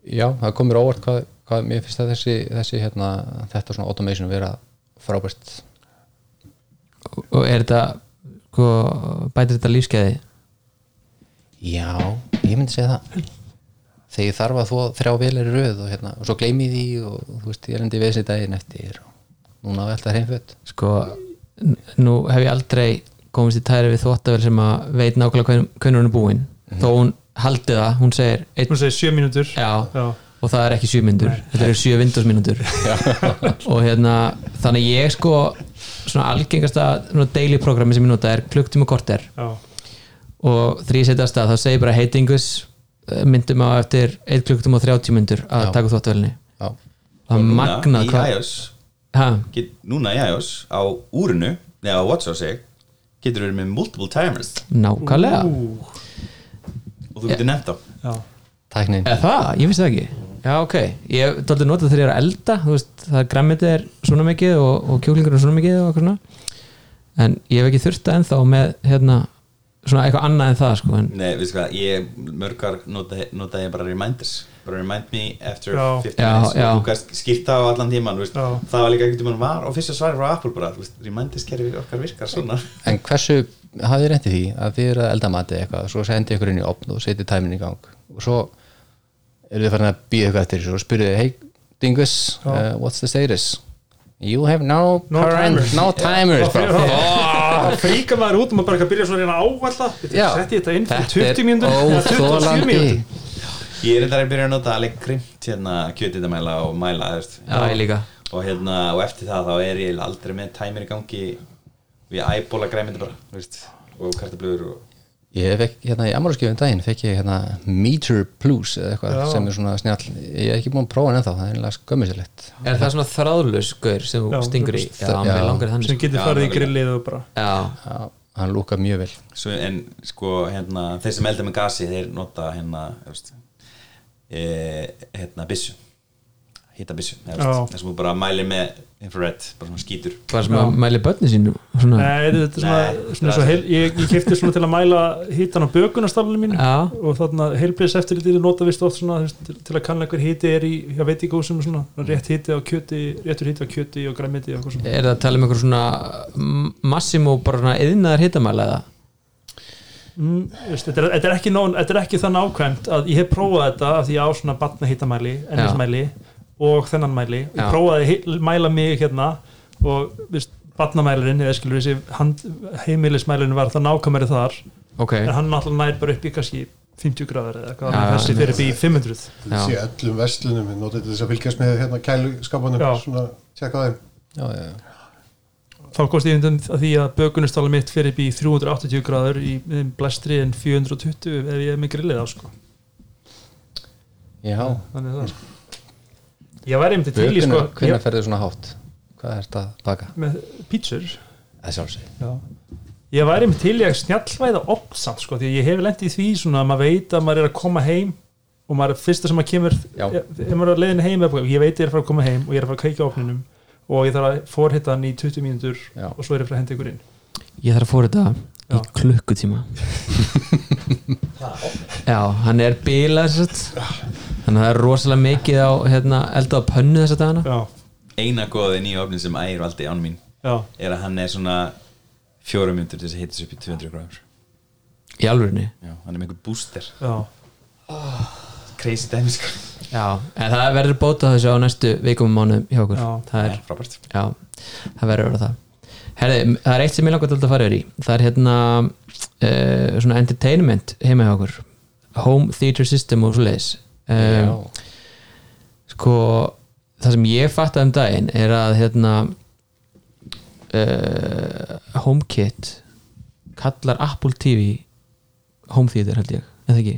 já, það komur óvart hvað, hvað mér finnst að þessi, þessi hérna, þetta svona automation vera frábært. Og, er þetta sko, bætir þetta lífskeiði já, ég myndi segja það. Þegar ég þarf að þvó þrjá velar í röð og, hérna, og svo gleymi því og þú veist, ég er endi við þessi daginn eftir og núna á alltaf hrein sko, nú hef ég aldrei komist í tæri við þvóttavel sem að veit nákvæmlega hvern, hvernig hún er búin. Þó hún haldi það, hún segir einn, hún segir 7 mínútur. Já, já, og það er ekki 7 myndur. Þetta eru 7 Windows mínútur <laughs> <laughs> og hérna, þannig ég sko svona algengasta svona daily programmi sem ég nota er klukktíma korter. Já, og því ég setja að þá segir bara heitingus myndum á eftir 1 klukkutum og 30 myndur að Já. taka þvóttavélinni já, það er magnað í hvað iOS. Ha, get, Núna í iOS á úrinu Nei á Watch á sig Getur verið með multiple timers. Nákvæmlega. Og þú getur nefnt á já, tæknin eða það, ég vissi það ekki já ok, ég dálítið nota þegar ég er að elda þú veist, það er græmitið er svona mikið og, og kjúklingur er svona mikið og eitthvað svona. En ég hef ekki þurft að ennþá með hérna, svona eitthvað annað en það sko, en Nei, veistu hvað, ég mörgar nota, nota ég bara reminders. Bara remind me after Já. 15 Já, minutes. já. og þú skýrt það á allan tíman Já. það var líka ekkert um hann var og fyrsta svari frá Apple bara, þú veist, reminders kerfi okkar virkar svona. En hversu hafið þið reyndið því að þið eru að elda matið eitthvað svo sendi ykkur inn í opn og setið tæmin í gang? Og svo eru þið farin að býða ykkur eftir þessu? Og spyrðu hey Dingus, uh, what's the status? You have no, No current timers. no timers <laughs> þá fríkar maður út og maður bara ekki að byrja svo að reyna að ávalda Já. setti ég þetta inn fyrir 20 mínútur. Eða 27 óþolandi. mínútur. Ég er þetta að byrja að nota alveg grimt hérna kjötitamæla og mæla já, og hérna, og eftir það þá er ég aldrei með tæmir í gangi. Við æbóla græmindi bara, veist og kartablöður og Ég fekk hérna í amálaskjöfum daginn fekk ég hérna Meter Plus eða eitthvað Já. sem er svona snjall. Ég er ekki búin að prófa hann ennþá, það er einlega skömmisilegt er það svona þráðlus gaur sem þú Já, stingur í? já, mér já. langar þannig sem sko. getur Já, farið í grillið og bara. Já, Já, hann lúkar mjög vel. Svo, en sko hérna þeir sem elda með gasi þeir nota hérna þú veist, e, hérna byssu hýta byssu Já. þess að þú bara mæli með infrared bara svona skítur. Bara sem að mæli börni sínu svona, Nei, þetta er svona, Nei, svona það svo er- heil, ég, ég kefti svona til að mæla hítan á bökunastallinu mínu já, og þarna heilbriðs eftirlítið nota vist oft svona til, til að kanna hver híti er í hjá veitingúsum svona, rétt híti á kjöti réttur híti á kjöti og græmiti og eitthvað svona. Er það að tala um einhver svona massimo bara svona yðnaðar hitamæla eða? Mm, veist, þetta, er, þetta, er ekki nóg, þetta er ekki það nákvæmt að ég hef prófað þetta af því ég á svona batna hítamæli ennismæli og þennan mæli. Og Já. ég prófaði mæla mig hérna og veist, batnamælirinn eða skilur þessi heimilismælirinn var það nákvæmari þar. Ok, en hann náttúrulega nær bara upp í kannski 50 gráður eða Já, ja, þessi fyrir upp í 500 Já. sé öllum vestlunum við notum þess að fylgjast með hérna kæluskapunum svona tjekka á þeim. Já, já, þá kosti ég undan að því að bökunustála mitt fyrir upp í 380 gráður í með blæstri en 420 ef ég er með grillið á sko. Já. þannig það sko. Ég væri einmitt til í sko. hvernig ég, ferðu svona hátt? Hvað er þetta að baka? með pítsur Það sjálfsög Já. Ég væri með til í að snjallvæða opsamt sko, því að ég hef lent í því svona að maður veit að maður er að koma heim og maður er fyrsta sem maður kemur Já. ef maður er að leiðin heim ég veit ég er að fara að koma heim og ég er að fara að kveika á opninum og ég þarf að forhitta hann í 20 mínútur Já. og svo er ég að fara að henda ykkur inn. Ég þarf að fóra þetta í klukkutíma. <laughs> Já, hann er bílað þannig að það er rosalega mikið á hérna, elda á pönnu þessa dagana. Já, eina góði nýja ofnin sem ægir valdi án mín já, er að hann er svona fjórum mjöndur til þess að hitta upp í 200 gráður í alvörinni Já, hann er með einhver booster já. Crazy dæmi sko. Já, en það verður bóta þessu á næstu vikum og mánuðum hjá okkur. Já. það er, frábært. Já, það verður að vera það. Herði, það er eitt sem ég langar til að fara yfir í. Það er hérna uh, svona entertainment heima hjá okkur. Home theater system og svo leiðis um, sko það sem ég fatt um daginn er að hérna uh, HomeKit kallar Apple TV Home Theater held ég, eða ekki?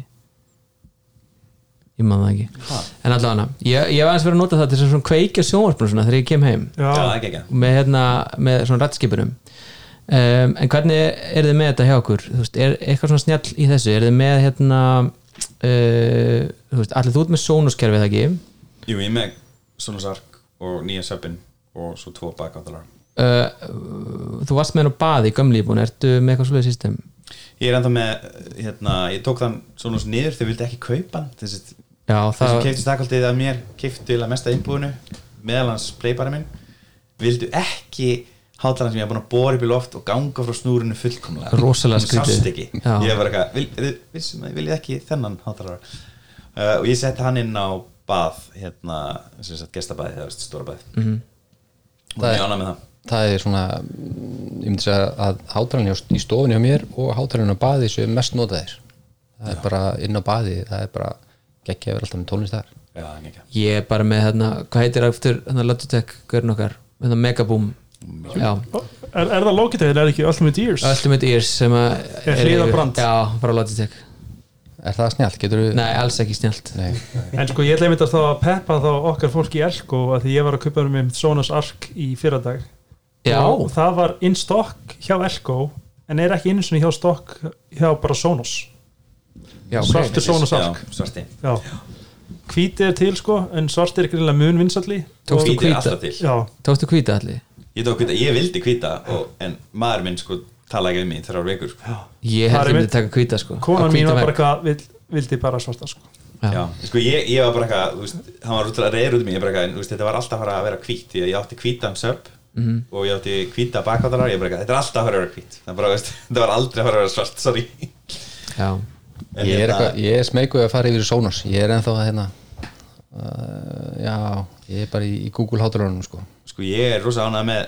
Ég man það ekki. Ha? en allavega, ég, ég var aðeins verið að nota það til að svona kveikja sjónvarpinu svona þegar ég kem heim. Já, er með, hérna, með svona rættskipunum um, en hvernig er þið með þetta hjá okkur? Þú veist, er eitthvað svona snjall í þessu? Er þið með hérna uh, þú veist, allir þú ert með Sonos-kerfið ekki? Jú, ég er með Sonos Arc og nýja söpinn og svo tvo bakáttalara uh, þú varst með hann á baði í gömlíbun, ertu með eitthvað svoleiði system? Ég er ennþá með, hérna, ég tók þann Sonos niður þegar vildi ekki kaupa þessi, já, þessi það, keifti stakaldið að mér keifti að mesta innbúinu meðal hans playbara minn. Vildu ekki hátalarn sem ég hef búin að bóra upp í loft og ganga frá snúrinu fullkomlega. Rosalega skrítið. Já. ég var eitthvað vil, vil, viljið ekki þennan hátalara. Uh, og ég setti hann inn á bað hérna, sem sagt gestabæði það veist, stóra bæði Mhm. og Það ég er- ána með það. það er svona mm, ég myndi segja að hátalarinn í stofunni hjá mér og hátalarinn á baði séu mest notaðir. Það er bara inn á baði það er bara geggja verið alltaf með tónlist þar. Já, ég er bara með hérna, hvað heitir aftur hérna Logitech, görn okkar? Hérna Megaboom. já, er, er það Logitech? Eða er ekki Ultimate Ears? Ultimate Ears sem að Er hliðarbrand? Já, frá Logitech. Er það snjált? Getur þú Nei, alls ekki snjált Nei. en sko ég ætla einmitt að þá að peppa þá okkar fólk í Elko að því ég var að kaupa um með Sonos Arc í fyrradag. Já, og það var in stock hjá Elko en er ekki einu sinni hjá stock hjá bara Sonos. Já, Svartur ok. Sonos Já, Arc. svarti já. hvítið er til sko en svartir er ekki mun vinsalli Tókstu alltaf til. Já, Tókstu hvíta allir? Ég tók hvíta, ég vildi hvíta og, en maður minn sko talaði ekki við mig þrjár vikur sko. Ég held ég myndi taka hvíta sko. Kona Á mín var bara eitthvað vill, vildi bara svarta sko. Já, sko ég, ég var bara eitthvað, þú veist, hann var útrúlega reyður út í mig, ég bara eitthvað, en þú veist, þetta var alltaf að fara að vera hvít, því að ég átti hvítan sub Mhm. og ég átti hvíta bakváttarar, ég bara eitthvað, þetta er alltaf að fara að vera hvít, það bara, veist, <laughs> þetta var aldrei að fara að vera svart, sorry. Já, Ég er, hérna- eitthvað, ég er smeykuð að fara yfir í Sonos Ég er ennþá að hérna uh, Já, ég er bara í, í Google hátalunum sko. Sko ég er rosa ánægð með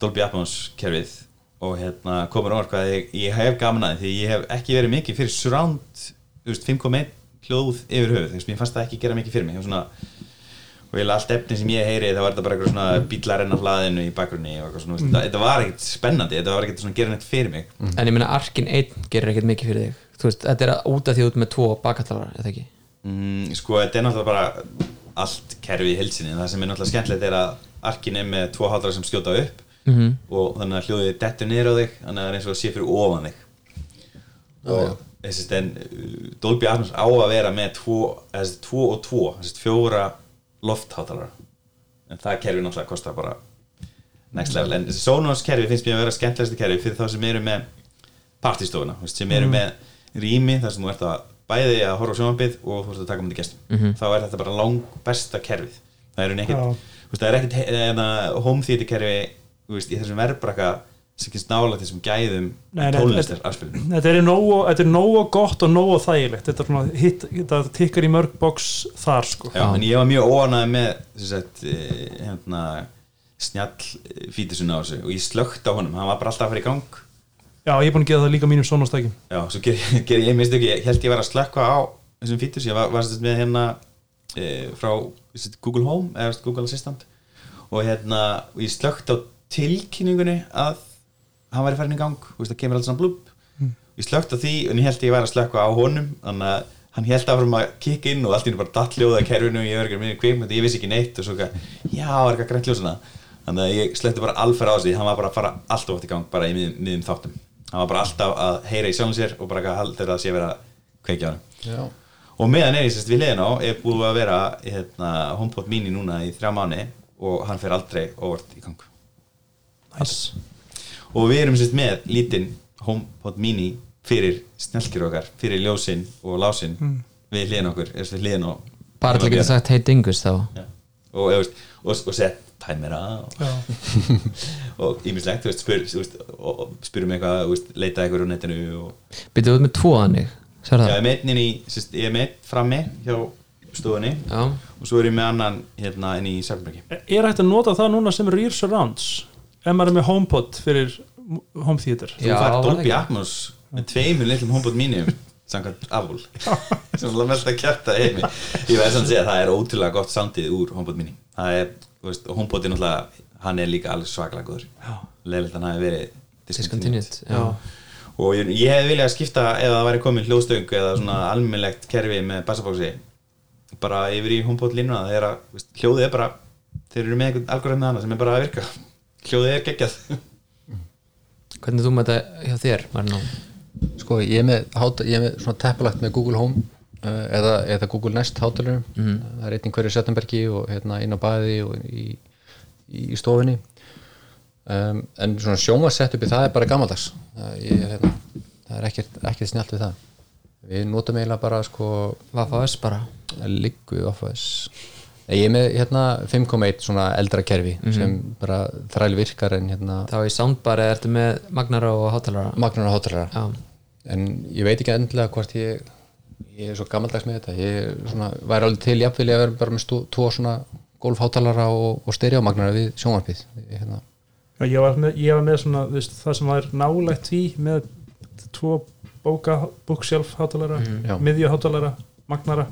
Dolby Atmos kerfið og hérna komur orð hvað ég, ég hef gaman að því ég hef ekki verið mikið fyrir surround þú veist, 5.1 hljóð yfir höfuð þú veist, mér fannst það ekki gera mikið fyrir mig svona, og ég allt efni sem ég heyri þá var þetta bara eitthvað svona bílar enn á hlaðinu í bakgrunni og eitthvað svona, mm. þetta, þetta var ekkert spennandi þetta var ekkert svona gera neitt fyrir mig en ég meina Arkin 1 gerir ekkert mikið fyrir þig Þú veist, þetta er að út af því út með tvo bakattalara, eða ekki? Mm, sko þetta er náttúrulega bara allt kerfið í heilsinni það sem er náttúrulega skemmtilegt er að arkin er með tvo hátrar sem skjóta upp Mhm. og þannig að hljóðið dettur niður á þig þannig að það er eins og að sé fyrir ofan þig. Og þessi sten Dolby Atmos á að vera með tvo, þessi tvo og tvo þessi fjóra lofthátalara. En það kerfi náttúrulega kostar bara next level, en þessi Sonos kerfi finnst mér að vera skemmtilegasti kerfi fyrir þá sem eru með veist, sem eru með rými þar sem þú ert að bæði að horfa á sjónvambið og þú ert að taka um þetta gestum. Þá er þetta bara lang besta kerfið. Það eru nekkit, þú veist, það er ekkit hérna, home theater kerfi þú veist, í þessum verðbraka sem kynst nála þessum gæðum tónlistar þetta- afspilum þetta er nógu, þetta er nógu gott og nógu þægilegt. Þetta, er svona, hit, þetta tikkar í mörg box þar sko. Já, en ég var mjög óanæði með þess að hérna, snjall fítusuna á þessu og ég slögt á honum, hann var bara alltaf að fara í gang Já, ég er búin að gera það líka mínum sonastækjum Já, svo ger, <laughs> ger ég minnst ekki, ég held ég var að slökka á þessum fítus, ég var, var sagt með hérna e, frá sagt, Google Home eða sagt, Google Assistant. Og hérna, og ég slögt á tilkynningunni að hann væri farin í gang, veist, það kemur alltaf svona blúb ég slögt á því, en ég held ég var að slökka á honum, þannig að hann held áfram að kikka inn og allt í einu bara dattljóða kerfinu og ég var ekki með kveikmynd, ég vissi ekki neitt og svo ekki, já, er eitthvað grænt ljósana þannig að ég slökti bara alfer á þessi hann var bara að fara alltaf oft í gang bara í miðjum þáttum hann var bara alltaf að heyra í sjálfum sér og bara að halda það sé vera að kveikja á hann Já. og meðan er ég sérst við liðin á er búið að vera hérna, HomePod mini núna í þrjá mánu og hann fer aldrei óvart í gang Nice. og við erum sérst með lítinn HomePod mini fyrir snjálkir okkar, fyrir ljósin og lásin við hliðin okkur, er við hliðin á Bara til að geta sagt hey dingus þá Já. og, og, og, og sett tæmera og, ímislegt <laughs> þú veist, spyr, veist, spyrum eitthvað þú veist, leita eitthvað á netinu og, Byrjuðu út með tvo þannig Sér já, ég er með frammi hjá stofunni Já, og svo er ég með annan hérna inn í Sælbergi Er hægt að nota það núna sem rear surrounds ef maður er með HomePod fyrir home theater? Þú fær Dolby. Atmos með tveimur litlum HomePod mínum samkvæmt afúl <laughs> sem er mest að kjarta heimi. Ég veist að segja að það er ótrúlega gott samtíð úr HomePod mini það er, er náttúrulega hann er líka alveg svaklega góður. Leðilegt hann hafi verið discontinued. Og ég, ég hefði viljað skipta ef það væri komin hljóðstöng eða svona almennlegt kerfi með bassabóksi bara yfir í HomePod línuna. Það er að, þú veist, hljóðið er bara þeir eru með einhvern algoritmi hana sem er bara að virka. Hljóðið er geggjað. Hvernig þú með þetta hjá þér, Marino? Sko, ég er með, háta, ég er með svona teppalagt með Google Home eða, eða Google Nest hátalurum það er einn í hverju setjumbergi og hérna inn á baði og í, í, stofunni. Um, en svona sjómasett uppi það er bara gammaldags það, ég, hérna, það er ekkert, ekkert snjált við það. Við notum eiginlega bara sko Vafas bara. Liggu ofas ég er með hérna 5.1 svona eldra kerfi sem bara þræl virkar en hérna Þá í soundbar eða ertu með magnara og hátalara magnar og hátalara en ég veit ekki endilega hvort ég ég er svo gammaldags með þetta. Ég er svona, væri alveg til jafnvel að vera bara með stú, tvo svona golfhátalara og, og stereomagnara við sjónvarpið. Ég, hérna, Já, ég, var með, ég var með svona veist, það sem var nálægt því með tvo bóka bookshelf hátalara, Já. miðja hátalara magnara,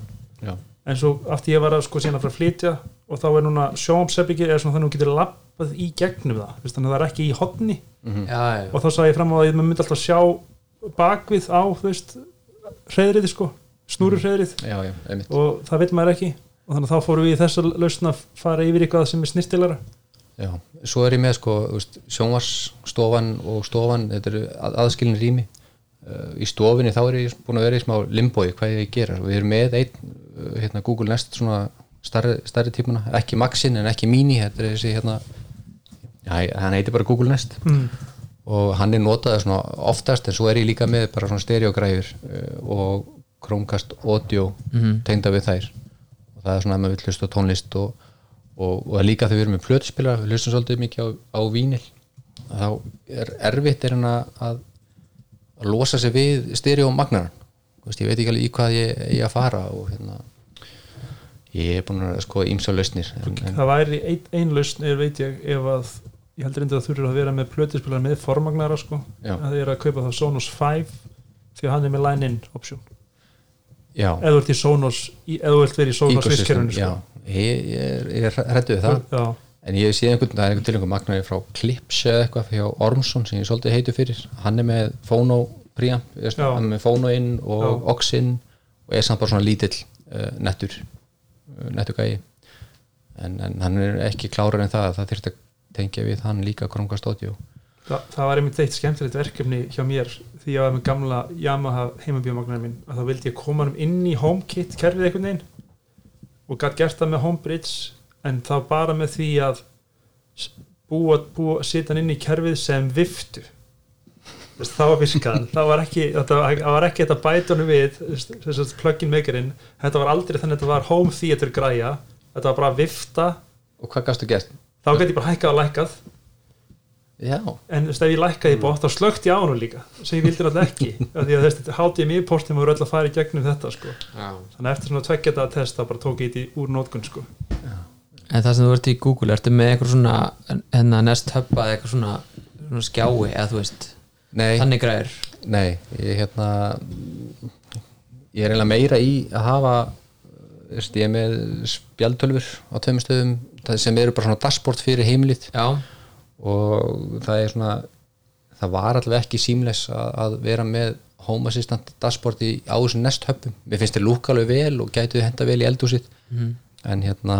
já, en svo aftur ég var að sko síðan að fara að flytja og þá er núna sjómsefbyggi eða svona þannig að þú getur lappað í gegnum það. Vist, þannig að það er ekki í hotni já, já, og þá sá ég fram á að ég myndi alltaf sjá bakvið á þú veist hreðriði sko, snúru hreðrið já, já, einmitt. Og það vil maður ekki. Og þannig að þá fórum við í þessa lausn að fara yfir eitthvað sem er snirtilara Já, svo er ég með sko sjónvarsstofan og stofan þetta eru að- aðskilin rými. Uh, í stofinni þá er ég búin að vera í smá limbói hvað ég gera. Við erum með einn uh, hérna, Google Nest svona starri, starri típuna, ekki Maxin en ekki Mini þetta er þessi hérna já, hann heitir bara Google Nest. Mm. Og hann er notaður svona oftast en svo er ég líka með bara svona stereogræfur uh, og Chromecast audio tengda við þær. Og það er svona að maður vill hlusta á tónlist og, og, og líka þegar við erum með plötuspilar við hlustum svolítið mikið á, á vínil þá er erfitt er hann að, að losa sig við stereomagnaran veist, ég veit ekki alveg í hvað ég ég að fara og hérna ég er búin að sko ímsa lausnir en, en, það væri ein, ein lausn er veit ég ef að ég heldur endur að þú eru að vera með plötispilar með formagnara sko Já. að þið er að kaupa það Sonos 5 því að hann er með line-in option já, eða þú ert í Sonos eða þú vilt vera í Sonos visskerfinu já sko. ég, ég er, ég er hræddu við það já, En ég sé einhvern, það er einhvern til einhvern magnari frá Clips eða eitthvað hjá Ormsson sem ég svolítið heitu fyrir. Hann er með Phono preamp, hann er með Phono inn og Já. aux inn og er samt bara svona lítill uh, nettur uh, nettur gæi en, en hann er ekki klárar en það það þyrfti að tengja við hann líka Chromecast Audio það, það var einmitt eitt skemmtilegt verkefni hjá mér því ég var með gamla Yamaha heimabíumagnar minn að þá vildi ég koma hann inn í HomeKit kerfið einhvern veginn og gætt gert það með HomeBridge en þá bara með því að búa, búa sita hann inn í kerfið sem viftu. Var virkaðan það var ekki, þetta, var ekki þetta bætunum við plug-in makerinn. Þetta var aldrei þannig að þetta var home theater græja. Þetta var bara vifta. Og hvað gafstu gert? Þá gæti ég bara hækkað og lækkað Já, en þú veist, ef ég lækkaði í bótt þá slögt ég á hann líka sem ég vildi náttúrulega ekki <laughs> af því að þessi HDMI portin voru öll að fara í gegnum þetta sko. já. þannig að eftir svona tveggjata test þá bara tók ég þetta úr nótkun sko. En það sem þú ert í Google, ertu með eitthvað svona hérna Nest Hub eða eitthvað svona, svona skjái eða þú veist, nei, þannig græður nei ég hérna ég er eiginlega meira í að hafa veist, ég er með spjaldtölfur á tveimur stöðum það sem eru bara svona dashboard fyrir heimilið. Já, og það er svona það var allavega ekki símles að, að vera með home assistant dashboard í, á þessum nesthöppum, mér finnst þér lúka alveg vel og gætu þið henda vel í eldúsið en hérna,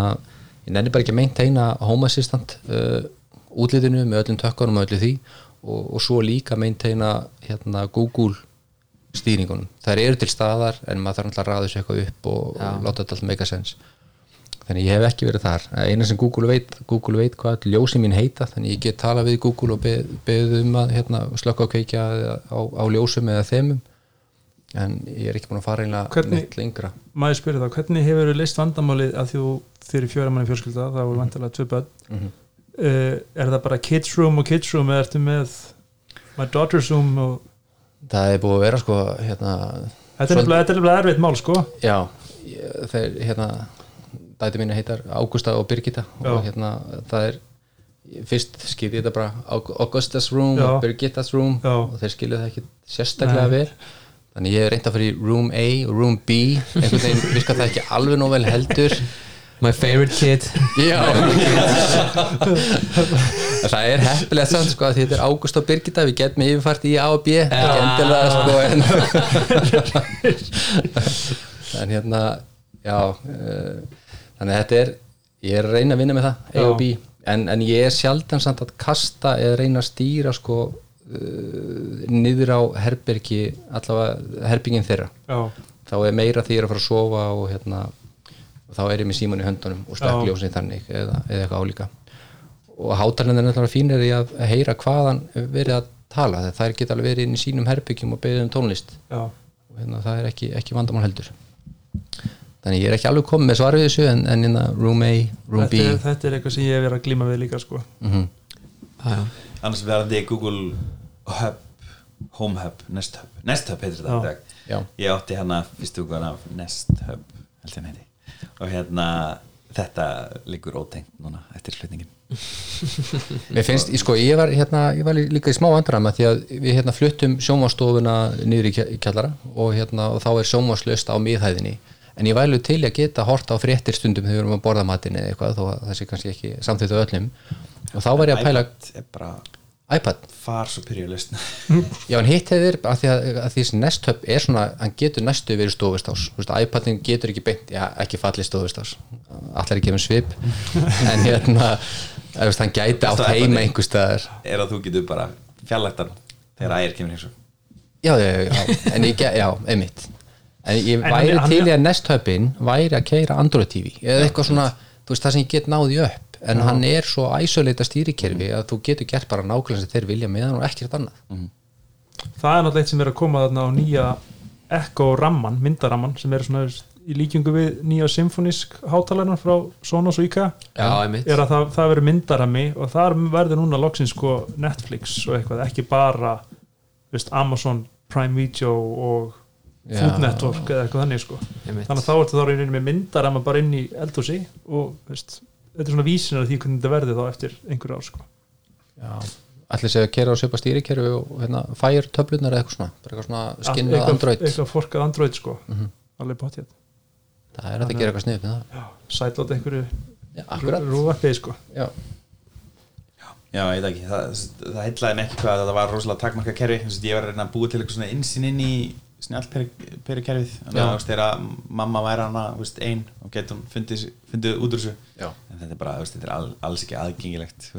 ég nenni bara ekki að maintaina home assistant uh, útlitinu með öllum tökkunum og öllu því. Og, og svo líka maintaina hérna Google stýringunum, þær eru til staðar en maður þarf alltaf að ræða þessu eitthvað upp og, og láta þetta alltaf make a sense þannig ég hef ekki verið þar. Eina sem Google veit, Google veit hvað öll ljósin mín heita, þannig ég get tala við Google og beð, beðið um að hérna, slökka og kveikja á, á ljósum eða þemum. En ég er ekki búin að fara einlega neitt lengra. maður spyrir þá, hvernig hefur þú leist vandamálið að þú fyrir fjóra manni fjölskylda það voru vantilega tvö börn. Mhm. uh, er það bara kids room og kids room eða ertu með my daughter's room og það er búið að vera sko hérna, þetta er nefnilega- er erfitt mál sko. Já, þeir hérna dæti mínu heitar Ágústa og Birgitta Já. og hérna það er fyrst skilði þetta bara Aug- Augustas room Já. og Birgittas room Já. og þeir skilju það ekki sérstaklega Nei. vel. Þannig ég hef reynd að fara í room A og room B. Einhvern veginn <laughs> virka það ekki alveg nóg vel heldur. My favorite kid. Já. <laughs> Það er heppilegt samt sko að þetta er Ágúst og Birgitta. Við getum yfirfært í A og B. Ekki endilega sko en, <laughs> en hérna já uh, þannig að þetta er ég er að reyna að vinna með það A og. B. En, en ég er sjaldan samt að kasta eða reyna að stýra sko uh, niður á herbergi allavega herbyggin þeirra. Já, þá er meira því ég er að fara að sofa og hérna og þá er ég með síman í höndunum og slekkljósin þannig eða, eða eitthvað álíka. Og hátalendur er náttúrulega fínir í að heyra hvaðan verið að tala þegar þær geta alveg verið inn í sínum herbyggjum og beðið um tónlist. Já, og hérna, það er ekki, ekki vandamál heldur þannig ég er ekki alveg komið með svar við þessu en, en innan room A, room B. Þetta er, þetta er eitthvað sem ég hef verið að glíma við líka sko. Mm Já, já. annars verði Google Hub Home Hub, Nest Hub. Nest Hub heitir þetta Já. ég átti hérna fyrstu úrgáðan af Nest Hub og hérna þetta liggur ótengt núna eftir flutningin <laughs> Mér finnst, ég sko, ég var, hérna, ég var líka í smá vandræma því að við hérna fluttum sjónvastofuna niður í kja- í kjallara og hérna og þá er sjónvaslaust á miðhæðinni en ég vælu til að geta horta á fréttir stundum þegar við erum að borða matinn eða eitthvað þó að það sé kannski ekki samþýttu öllum. Og þá var ég að pæla iPad er bara iPad? far superior list. <laughs> Já, en hitt hefur að því að, að því sem Nest Hub er svona, hann getur næstu verið veist, iPadin getur ekki beint, já, ekki fallið stofustás. Allar ekki með svip. <laughs> En hérna, veist, hann gæti heima iPadið. einhver staðar. Er að þú getur bara fjarlægtan þegar ægir kemur eins og Já, já, já, en ég, já, einmitt en ég En væri hann til í að Nest Hubin væri að keira Android TV eða eitthvað svona, þú veist, það sem ég get náði upp. En hann er svo æsuleita stýrikerfi að þú getur gert bara nákvæmlega sem þeir vilja með hann og ekkert annað. Það er náttúrulega eitt sem er að koma þarna á nýja Echo ramman, myndaramman sem er svona í líkingu við nýja symfonisk hátalarnar frá Sonos og Já, einmitt. Er að það, það verður myndarami og þar verður núna loksins sko Netflix og eitthvað, ekki bara veist, Amazon Prime Video og Já. Food Network eða eitthvað þannig sko. Þannig að þá ertu þá rauninni með myndarama bara inn í eldhúsi og veist, þetta er svona vísinar af því hvernig þetta verði þá eftir einhverju ár sko. Segja að keira og svipa stýrikerfi og hérna, fire töflunar eða eitthvað svona bara eitthvað svona skinnað eitthvað, Android. eitthvað forkað Android sko. Alveg potið það er að gera eitthvað snið með það. Sætlót einhverju rúvarpið sko. Já, Já, ég veit ekki, það, það heitlaði mig ekki hvað að það var rosalega takmarka kerfi. Þess að ég var að reyna að búa til eitthvað svona insinn inn í snjallperi kerfið Þannig Já. að þú veist, þegar mamma væri hana veist, ein og getur hún fundið, út úr þessu. En þetta er bara, veist, þetta er all, alls ekki aðgengilegt.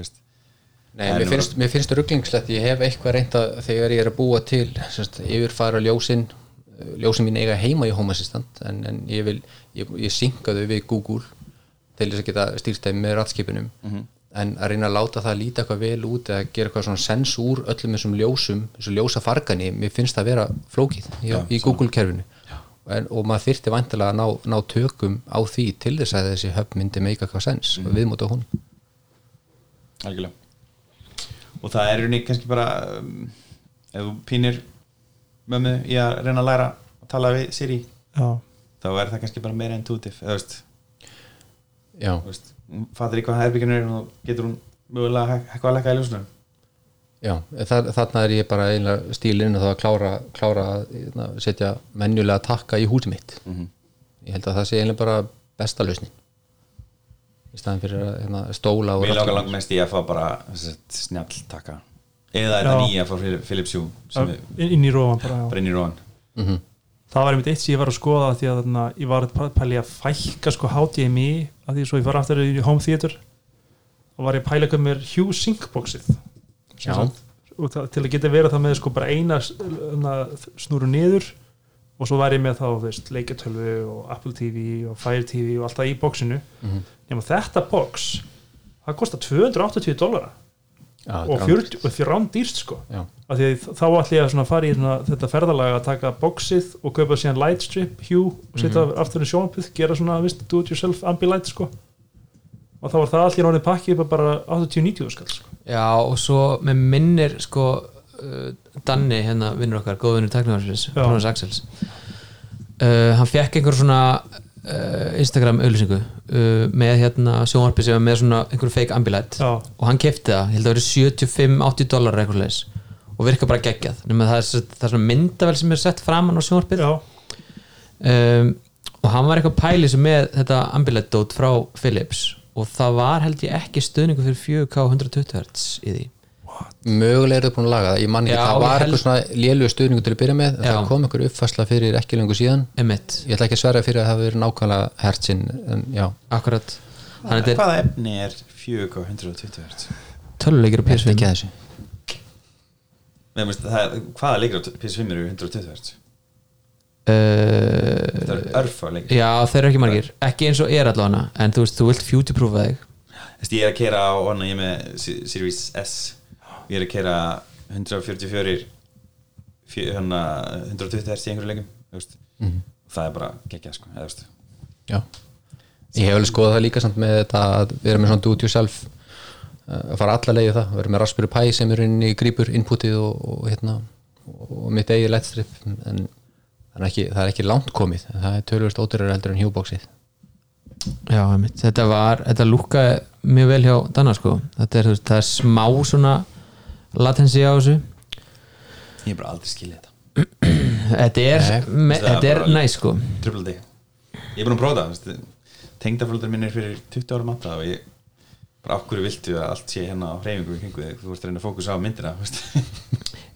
Nei, mér finnst, mér finnst rugglingslegt, ég hef eitthvað reynda þegar ég er að búa til semst, yfirfara ljósin ljósin mín eiga heima í Home Assistant en, en ég vil, ég, ég synka þau við Google til þess að geta stýrt þeim með ratskipunum en að reyna að láta það líta eitthvað vel út eða gera eitthvað svona sens úr öllum þessum ljósum, þessu ljósa fargani mér finnst það vera flókið í, í Google kerfinu en, og maður þyrfti vantilega að ná, ná tökum á því til þess að þessi höfn myndi meika eitthvað sens mm. viðmóta hún Algjörlega. Og það er í rauninni kannski bara um, ef þú pínir mömmu í að reyna að læra að tala við Siri já, þá er það kannski bara meira intuitive eða þú veist, Já, þú veist fattir í hvað herbygginu er og getur hún mögulega eitthvað að lekka í ljósunum Já, þar, þarna er ég bara einlega stílinn að klára, klára að hérna, setja menjulega takka í húsið mitt. Ég held að það sé einlega bara besta lausnin. Í staðin fyrir að hérna, stóla og Mér ratta- langt mest í að fá bara snjall taka eða þetta nýja frá Phil- Philips Hue sem er inn í rófan bara, bara inn í róan Mhm. Það var einmitt eitt sem ég var að skoða því að þarna, ég var að pæli að fælka sko HDMI að því svo ég var aftur í home theater og var ég að pæla mér Hue Sync boxið til að geta verið það með sko bara eina na, snúru niður og svo var ég með þá leikjartölvu og Apple TV og Fire TV og allt það í boxinu. Mhm. nema þetta box það kostar 280 dólara Já, og þetta er 40 og því rán dýrst sko því að þá ætlum ég að fara í svona, þetta ferðalag að taka boxið og kaupa síðan lightstrip, hue og setja Mhm. aftur í sjónapið, gera svona vist, do it yourself ambilight sko og þá var það allir ánið pakki upp að bara 80-90 skall sko. Já, og svo með minnir sko uh, Danni, hérna vinnur okkar góðvinnur teknívarsfis, Já. Jónas Axels uh, hann fekk einhver svona Instagram auðlýsingu uh, með hérna sjónvarpi sem er með svona einhver fake ambilight. Já. og hann kefti það, held að það verið 75-80 dólar eitthvað leis og virka bara geggjað. Nema það er, það er svona myndavel sem er sett framan á sjónvarpið. Um, og hann var eitthvað pæli sem með þetta ambilight dót frá Philips. Og það var held ég ekki stuðningu fyrir 4K 120 Hz í því mögulega er það búin að laga það. Ég man ekki, Já, það var eitthvað svona lélugu stuðningu til að byrja með, það kom einhver uppfærsla fyrir ekki lengur síðan. Emitt, ég ætla ekki að sverja fyrir að það hafi verið nákvæmlega hertzinn, en já. Akkurat. Er Hvaða efni er 4K 120 Hz? töluleikir á Vertu PS5 ekki að þessu Nei, það er, hvaða leikir á PS5 eru 120 Hz? uh, Það eru örfa leikir. Já þeir eru ekki margir. Ekki eins og er allavega en þú veist, þú vilt future-proofa þig. Ég er að kera á hana, ég er með Se- Series S Ég er að kera 144 fjö- hérna, 120 Hz í einhverju leikum þú veist. Það er bara geggjað sko, ég hef alveg skoðað það líka samt með þetta að vera með svona do it yourself uh, að fara alla leiði það, vera með Raspberry Pi sem er inn í grípur inputið og, og, hérna, og mitt eigið lightstrip en það er ekki, það er ekki langt komið. Það er tölvöld ódýrar heldur en hjúbóksið já, þetta var, þetta lúkkaði mjög vel hjá Danna sko. Þetta er, það er smá svona latency á þessu. Ég er bara aldrei skilja þetta. Þetta er, er þetta er næ sko. Triple D. Ég er búin að prófa það tengdaföldur minn er fyrir 20 ára matta og ég bara hverju viltu að allt sé hérna á hreyfingu í kringu þig, þú ert að reyna að fókusa á myndina.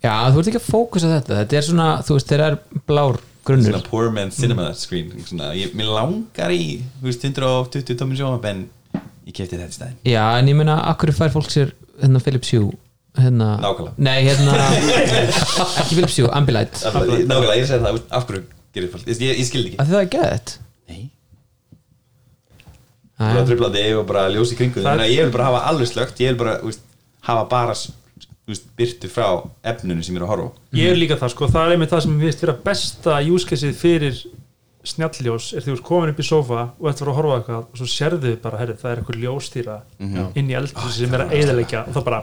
Já, þú ert ekki að fókusa á þetta. Þetta er svona, þú veist, þeirra er blár grunnur. Svona poor man cinema screen svona, ég, mér langar í þú veist, 120 tóminn sjóma en ég kefti þetta stæðin Já, en ég meina, akkur fær fólk sér hérna Philips Hue hérna, Nákvæmlega. Nei, hérna, <laughs> ekki Philips Hue, Ambilight. Nákvæmlega, ég segi það, af hverju gerir fólk, ég, ég, ég skildi ekki. Að það er gett. Nei. Það er tröflandi og bara ljós í kringu þannig að ég vil bara hafa alveg slögt ég vil bara, veist, hafa bara veist, byrtu frá efnunum sem ég er að horfa ég er líka það sko, það er einmitt það sem við veist vera besta júskessið fyrir snjalljós er því þú ert komin upp í sofa og ættir að horfa á eitthvað og svo sérðu bara, herri, það er eitthvað ljóstýra inn í eldhúsi sem er að eyðileggja og það bara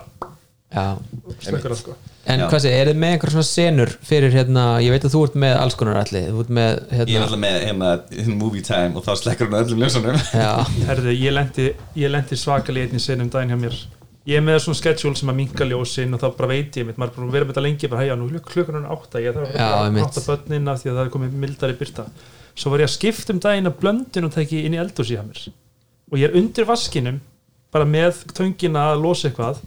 Það sko. En hvað sé, er þið með einhver svona senur fyrir hérna, ég veit að þú ert með alls konar allir, þú ert með ég er hérna, alltaf með hérna movie time og þá slekkur á öllum ljósunum. Já, herri, ég lendi, ég lendi svakalega einnig senum daginn hjá mér. Ég er með svona schedule sem að minka ljósin og þá bara veit ég mitt, maður er búin að vera með þetta lengi bara, heja, nú klukk- klukkan er átta ég þarf að átta börnin af því að það er komið mildari byrta svo var ég að skipta um daginn að blöndin og teki inn í eldhúsi hjá mér. Og ég er undir vaskinum bara með töngina að losa eitthvað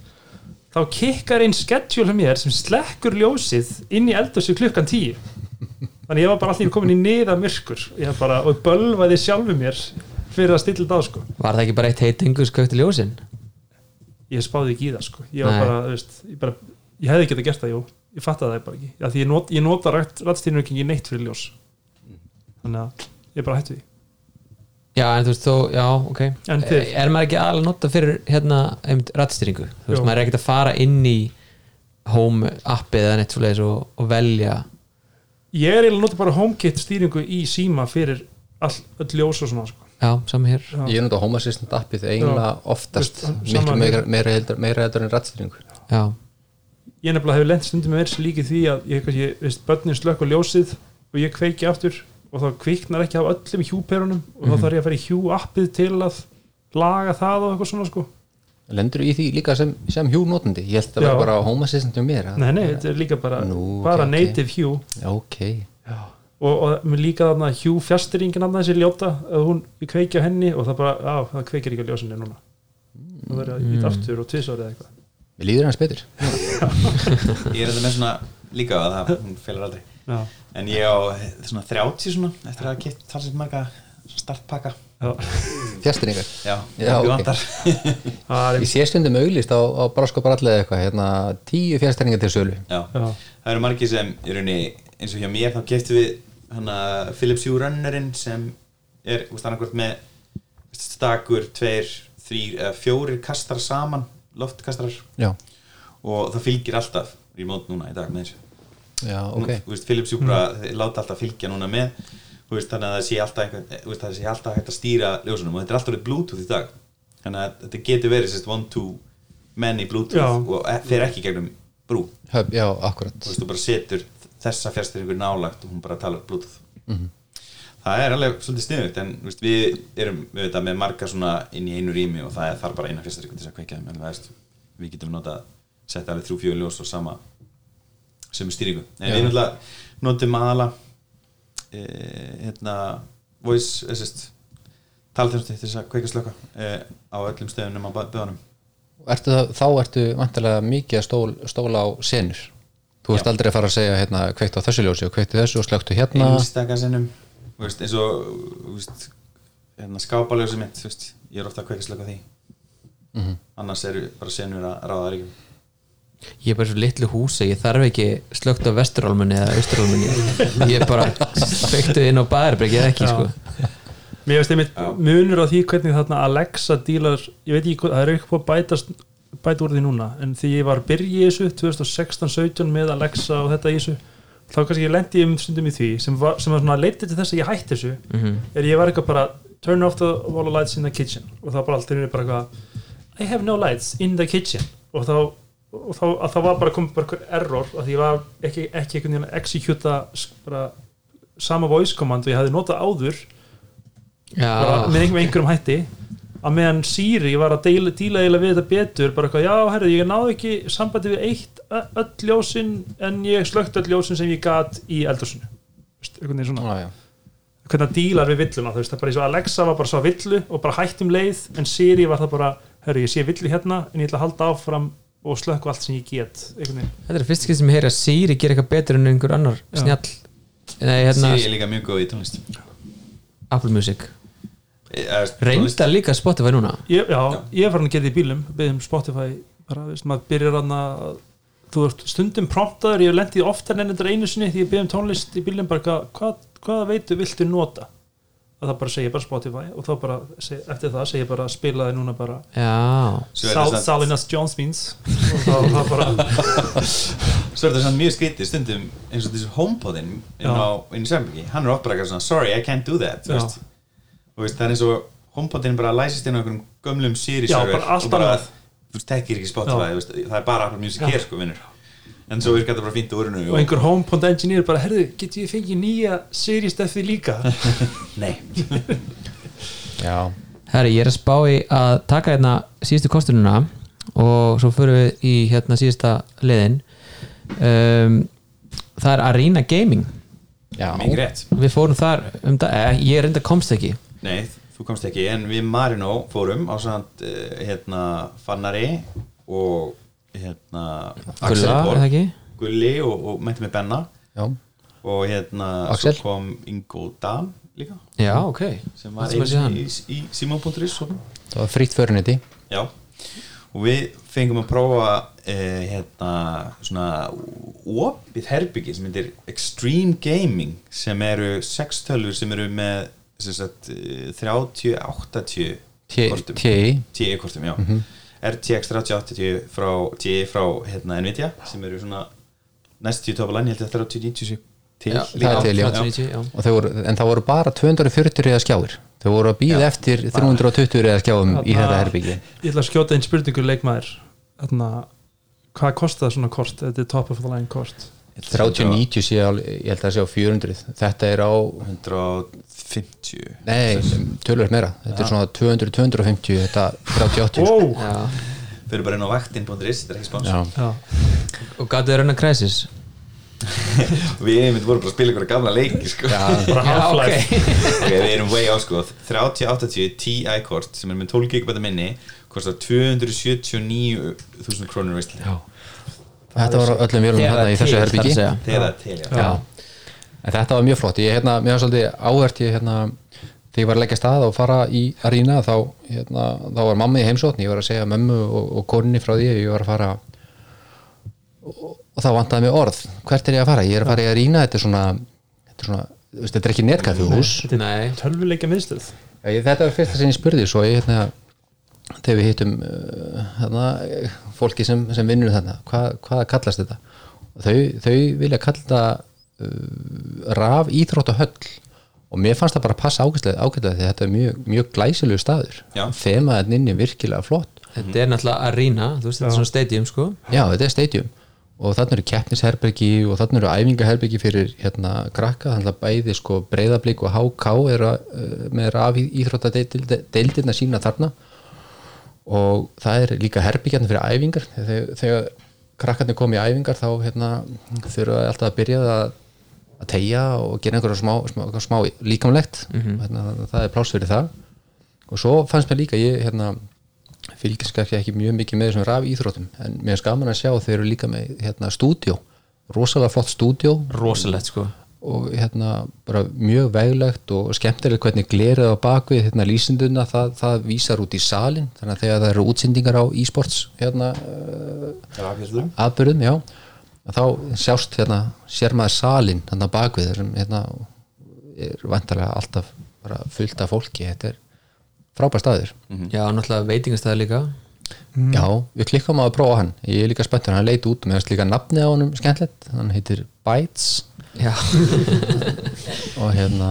þá kikkar einn schedule hjá mér sem slekkur ljósið inn í eldhúsi klukkan tíu. Þannig ég var bara alltaf komin í niða myrkur bara, og bölvaði sjálfu mér fyrir að stilla þetta á sko. Var það ekki bara eitt heitingu skauti ljósin? ég spáði ekki í það sko. Ég, bara, veist, ég, bara, ég hefði ekki gert það jú. ég fattaði það bara ekki. Já, ég, not, ég nota rættstýrinu ekki neitt fyrir ljós. Þannig að ég bara hætti því Já, en þú veist, þú, já, ok. Þið? Er maður ekki alveg nota fyrir hérna, einmitt, rættstýringu? Þú veist, maður er ekkert að fara inn í home appið eða neitt svoleiðis og, og velja. Ég er eiginlega að nota bara HomeKit stýringu í síma fyrir all, öll ljós og svona sko. Já, saman hér. Já. ég er nota Home Assistant appið eiginlega oftast miklu meira, meira, heldur, meira heldur en rættstýringu Já, ég nefnilega hefur lent stundum með verið líki því að ég, kannski, veist, börnin slökk á ljósið og ég kveiki aftur og þá kviknar ekki á öllum hjúperunum og þá þarf ég að fara í hjú appið til að laga það og eitthvað svona sko. Lendur í því líka sem, sem hjú notandi ég held að Já. vera bara Home Assistant um mér nei, nei, þetta er líka bara, Nú, bara ok, ok. native hjú. Ok, og, og mér líka þarna hjú fjastringin þarna þessi ljóta að hún, á henni og það bara, á, það kveikir ekki á ljósinni núna. Það verður að ít aftur og tvisar eða eitthvað. Við líður hans betur. <laughs> Ég er þetta með svona líka að það, hún félur aldrei. Já, en ég á svona 30 svona eftir að hafa kipt talsins marga startpakka. Já, fjastringar já, Já, ekki ok. vantar. Það er ég sé stundum auglist á, á Brasko Brallið eitthvað hérna, tíu fjastringar til sölu. Já. já, það eru margir sem í rauninni eins og hjá mér þá keftu við hana Philips Hue Runnerinn sem er úst, annarkvort með stakur, tveir, þrýr eða fjórir kastar saman loftkastrar. Já, og það fylgir alltaf remote núna í dag með þessu já, Nú, ok. þú veist, Philips bara þeir láta alltaf fylgja núna með þú veist, þannig að það sé alltaf eitthvað, þú veist, það sé alltaf hægt að stýra ljósunum og þetta er alltaf orðið Bluetooth í dag. Þannig að þetta getur verið sérst one two menn í Bluetooth Já. og e- fer ekki gegnum brú. Já, akkurat. Þú veist, þú bara setur þessa fjárstyrningur nálagt og hún bara talar Bluetooth. Mhm. það er alveg svolítið sniðugt en þú veist, við erum við með marga svona inn í einu rými og það er þar bara eina fjárstyrningur til þess að kveikja þeim en við getum notað setja alveg þrjú fjögur ljós og sama sem stýringu. En Já. við náttúrulega notum aðala e, hérna voice assist talþjónusti til þess að kveika slöka e, á öllum stöðunum á það, þá ertu vantilega mikið að stól, stóla á senur? Þú veist aldrei að fara að segja hérna, kveikt á þessu ljósi og kveikt þessu og slöktu hérna. Einstaka sinnum. Þú veist, eins og veist, hérna, skápaljósi mitt veist, ég er ofta að kveika slöka því. Mhm. annars eru bara senur að ráða ríkjum ég er bara svo litlu húsi ég þarf ekki slögt á vesturálmunni eða austurálmunni ég er bara sveiktu inn á baðarbreki eða ekki Já. sko mér veist einmitt munur á því hvernig þarna Alexa dílar, ég veit ekki hvað, það er eitthvað að bætast bæta úr því núna, en því ég var að byrja í þessu 2016-17 með Alexa og þetta í þessu, þá kannski ég lendi um stundum í því, sem var, sem var svona leitið til þess að ég hætti þessu, Mhm. er ég var eitthvað bara turn off the wall of lights in the kitchen og var bara alltaf bara eitthvað I have no lights in the kitchen og þá, og þá, að það var bara komið bara einhver error að því ég var ekki, ekki einhvern veginn að executa bara sama voice command og ég hefði notað áður bara með einhver- með einhverjum hætti að meðan Siri var að deila, díla eiginlega við þetta betur bara eitthvað, já, herrðu, ég náði ekki sambandi við eitt öll ljósin en ég slögt öll ljósin sem ég gat í eldursunni einhvern veginn svona. Já, já. hvernig það dílar við villuna þú veist, það er bara eins og Alexa var bara svo villu og bara hætt um leið, en Siri var það bara herru, ég sé villu hérna, en ég ætla að halda áfram og slökku allt sem ég get einhvern veginn. Þetta er fyrst skil sem ég heyri að Siri gerir eitthvað betur en einhver annar Já. snjall. Nei, hérna, Siri er líka mjög góð í tónlist. Apple Music. Reyndar líka Spotify núna. Ég, já, ég var hann að geta í bílum beðum Spotify, bara, veist, maður byrjar hann að þú veist, stundum promptaður ég hef lendið oftar en þetta einu sinni því ég beðum tónlist í bílum bara, hvað, hvað, hvaða veitu viltu nota og það bara segir bara Spotify og þá bara, seg, eftir það segir bara spilaði núna bara Sal, það Salinas Jones Beans <laughs> og þá það bara Svo er það samt mjög skrítið stundum eins og þessu homepodin inn í Sveinbjörgi, hann er oft bara eitthvað svona sorry I can't do that veist. og veist, það er eins og homepodin bara læsist inn á einhverjum gömlum allt og bara, veist, tekir ekki Spotify veist, það er bara Apple Music hér sko vinnur en svo virkar þetta bara fínt úr hennu og einhver HomePod engineer bara, herðu, get ég fengið nýja series eftir líka? <laughs> Nei, <laughs> já, herri, ég er að spá í að taka hérna síðustu kostununa og svo förum við í hérna síðusta liðin. Um, Það er Arena Gaming. Já, mikið rétt. Við fórum þar um eh, ég reynda komst ekki. Nei, þú komst ekki, en við Marino fórum á samt uh, hérna Fannari og hérna Gulla, er það ekki? Gulli og, og mætti með Benna. Já, og hérna Axel. svo kom Ingo Dam líka. Já, ok. Sem var síðan. einu í, í Simon.is það var frýtt föruniti já. Og við fengum að prófa eh, hérna svona opið herbyggi sem heitir Extreme Gaming sem eru sex tölfur sem eru með sem sagt, eh, 30-80 kortum. TI, TI kortum, já RTX 3080 frá frá hérna, Nvidia sem eru svona næst 10 topalæn, ég held að 3090 sé til Já, líka. til, já. 30, já. voru, en það voru bara 240 reyða skjáir. Þau voru að býða eftir 320 reyða skjáum í þetta herbyggi ég ætla að skjóta einn spurningur leikmaður. Þarna, hvað kostar svona kort? Þetta er top of the line kort. 3090 sé alveg, ég held að sé á 400 þetta er á, 150 nei, tölur meira. Þetta er svona 200, 250 þetta 3080 wow. Já. fyrir bara inn á vaktin.is, þetta er ekki. Já. Og gætu þau raun að kræsis <laughs> við einmitt vorum bara að spila ykkur gamla leiki sko. bara Já, Half-Life. Ok, við erum way á sko. 3080 Ti kort sem er með 12 GB minni kostar 279.000 krónur þetta var öllum vélum hérna í þessu herbyggi þegar það til, já, Já. En þetta var mjög flott. Ég hérna, mér var svolítið áhvert ég hérna þegar ég var að leggja stað og fara í arína þá, hérna, þá var mamma í heimsókn. Ég var að segja mömmu og, og konni frá því ég var að fara. Og, og þá vantaði mig orð. Hvert er ég að fara, ég er að fara í arína þetta er svona, þetta er, svona, þetta er ekki netkafjuhús Nei, tölvuleika ég, þetta var fyrsta sem ég spurði svo ég hérna þegar við hittum uh, hérna, fólki sem, sem vinnur þarna, hvað, hvað kallast þetta? Og þau, þau vilja kalla raf íþróttahöll og mér fannst það bara passa ágætlega, því að þetta er mjög, mjög glæsilegu staður. Já. þemaðin inni er virkilega flott. Þetta er náttúrulega Arena Þú veist, þetta er svona stadium sko. Já, þetta er stadium. Og þarna eru keppnisherbergi og þarna eru æfingaherbergi fyrir hérna krakka, þannig að bæði sko breyðablík og HK eru uh, með raf íþróttadeildina sína þarna. Og það er líka herbyggjarnir fyrir æfingar. Þegar, þegar krakkarnir kom í æfingar þá hérna, þurfa alltaf að byrja að, að tegja og gera einhverja smá, smá, smá líkamlegt. Hérna, það er pláss fyrir það. Og svo fannst mér líka ég hérna, fylgist kannski ekki mjög mikið með þessum raf íþróttum en mér er skaman að sjá þeir eru líka með hérna, stúdjó, rosalega flott stúdjó Rosalegt sko. Og hérna bara mjög veglegt og skemmtilegt hvernig glerið á bakvið hérna lýsinduna það, það vísar út í salin þannig að þegar það eru útsendingar á e-sports hérna Rafhjörðum. aðbyrðum, já þá sjást hérna, sér maður salin þannig að bakvið þessum hérna er vantarlega alltaf bara fullt af fólki, þetta er frábær staður. Já, náttúrulega veitingastæði líka. Já, við klikkum á að prófa hann. Ég er líka spenntur, hann leit út með hans líka nafni á honum skemmtilegt, hann heitir Bites Já, <laughs> og hérna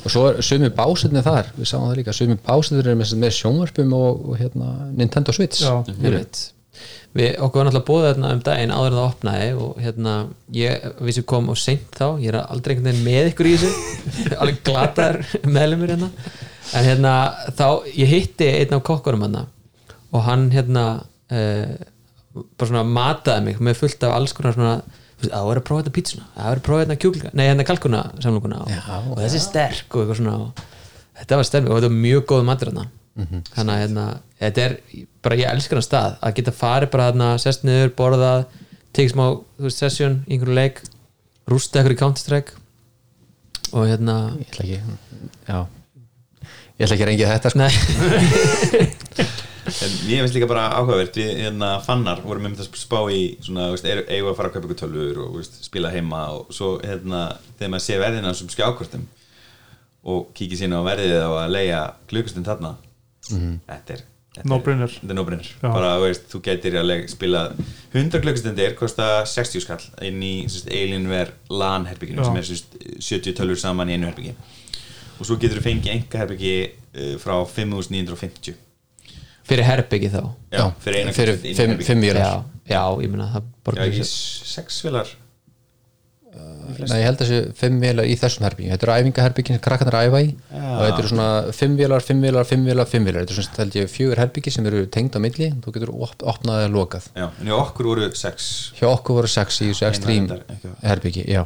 og svo er sumi básetni þar. Við sáum það líka, sumi básetni er með, með sjónvarpum og, og hérna Nintendo Switch. Já. ég veit Við okkur var náttúrulega búið þarna um daginn áður en það opnaði og hérna, ég vissi kom og seint þá, ég er aldrei einhvern veginn með ykkur í þessu. <laughs> Alveg glataður meðlumur hérna. En hérna, þá, ég hitti einn af kokkurum hérna og hann hérna uh, bara svona mataði mig með fullt af alls konar svona að vera að prófa þetta pítsuna að vera að prófa þetta kjúklinga, nei hérna kalkuna samlokuna og, og þessi er sterk og eitthvað svona og þetta var stemming og þetta var mjög góð matur hérna þannig að hérna, þetta er bara ég elskar hann stað. Að geta farið bara hérna sest niður, borðað, tekið smá þú veist, session í einhverju leik rústa eitthvað í Counter-Strike og hérna ég ætla ekki já. Ég ætla ekki að reyngja þetta sko. nei, En ég finnst líka bara áhugavert við hérna fannar vorum með að spá í svona, veist, er, við að fara að kaupa ykkur tölvur og veist, spila heima og svo hérna þegar maður sé verðina sem skjákortum og kíkir sína á verðið á að leia klukkustund þarna er þetta er- No-brainer. er Já. bara veist, þú getur að spila 100 klukkustundir kosta 60 skall inn í Alienware LAN herbygginu sem er sérst, 70 tölvur saman í einu herbyggi og svo getur þú fengið enga herbyggi uh, frá 5950 fyrir herbyggi þá? Já, fyrir eina fyrir klukkustund inn í fimm, herbergi. fimm vélar. Já, já, ég meina það Já, borgar ekki sig. sex vilar Nei, ég held að þessi fimm vélar í þessum herbyggjum þetta eru æfingaherbyggin sem krakkarnir æfa í og þetta eru svona fimm vélar, fimm vélar, fimm vélar, fimm vélar. Þetta eru svona held ég fjögur herbyggi sem eru tengd á milli. Þú getur op opnað eða lokað. Já, en hjá okkur voru sex. Hjá okkur voru sex í þessu ekki. herbyggi, já.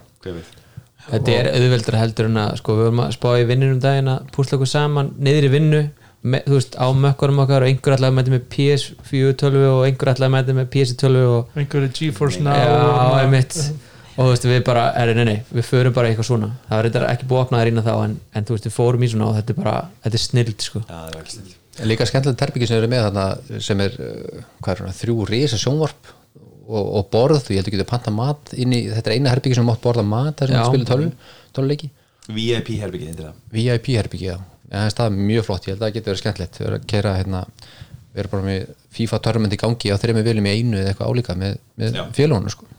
Þetta er auðveldra heldur en að sko, við vorum að spá í vinnunum daginn að púsla okkur saman niður í vinnu með, þú veist, á mökkunum okkar og einhver ætlaði að mæta með PS4 tölvu og einhver ætlaði að mæta með PS tölvu og einhverju GeForce Now. já, <laughs> og- og þú veist, við bara, er, nei, nei, við förum bara eitthvað svona. Það var reyndar ekki búið að opna það rýna þá en, en þú veist, við fórum í svona og þetta er bara þetta er snild, sko. Það ekki snill líka skemmtilegt herbyggi sem eru með þarna sem er, uh, hvað er svona, þrjú risa sjónvarp og, og borð, þú ég held að panta mat inn í, þetta er eina herbyggi sem mátt borða mat þar sem Já. þú spilir tölvu, tölvuleiki. VIP herbyggið þetta VIP herbyggi, já, en það er stað mjög flott ég held að það getur verið skemmtilegt. Við erum að kera hérna, við erum bara með FIFA törmend í gangi á þeirri með viljum í einu eða eitthvað álíka með, með félagunum sko.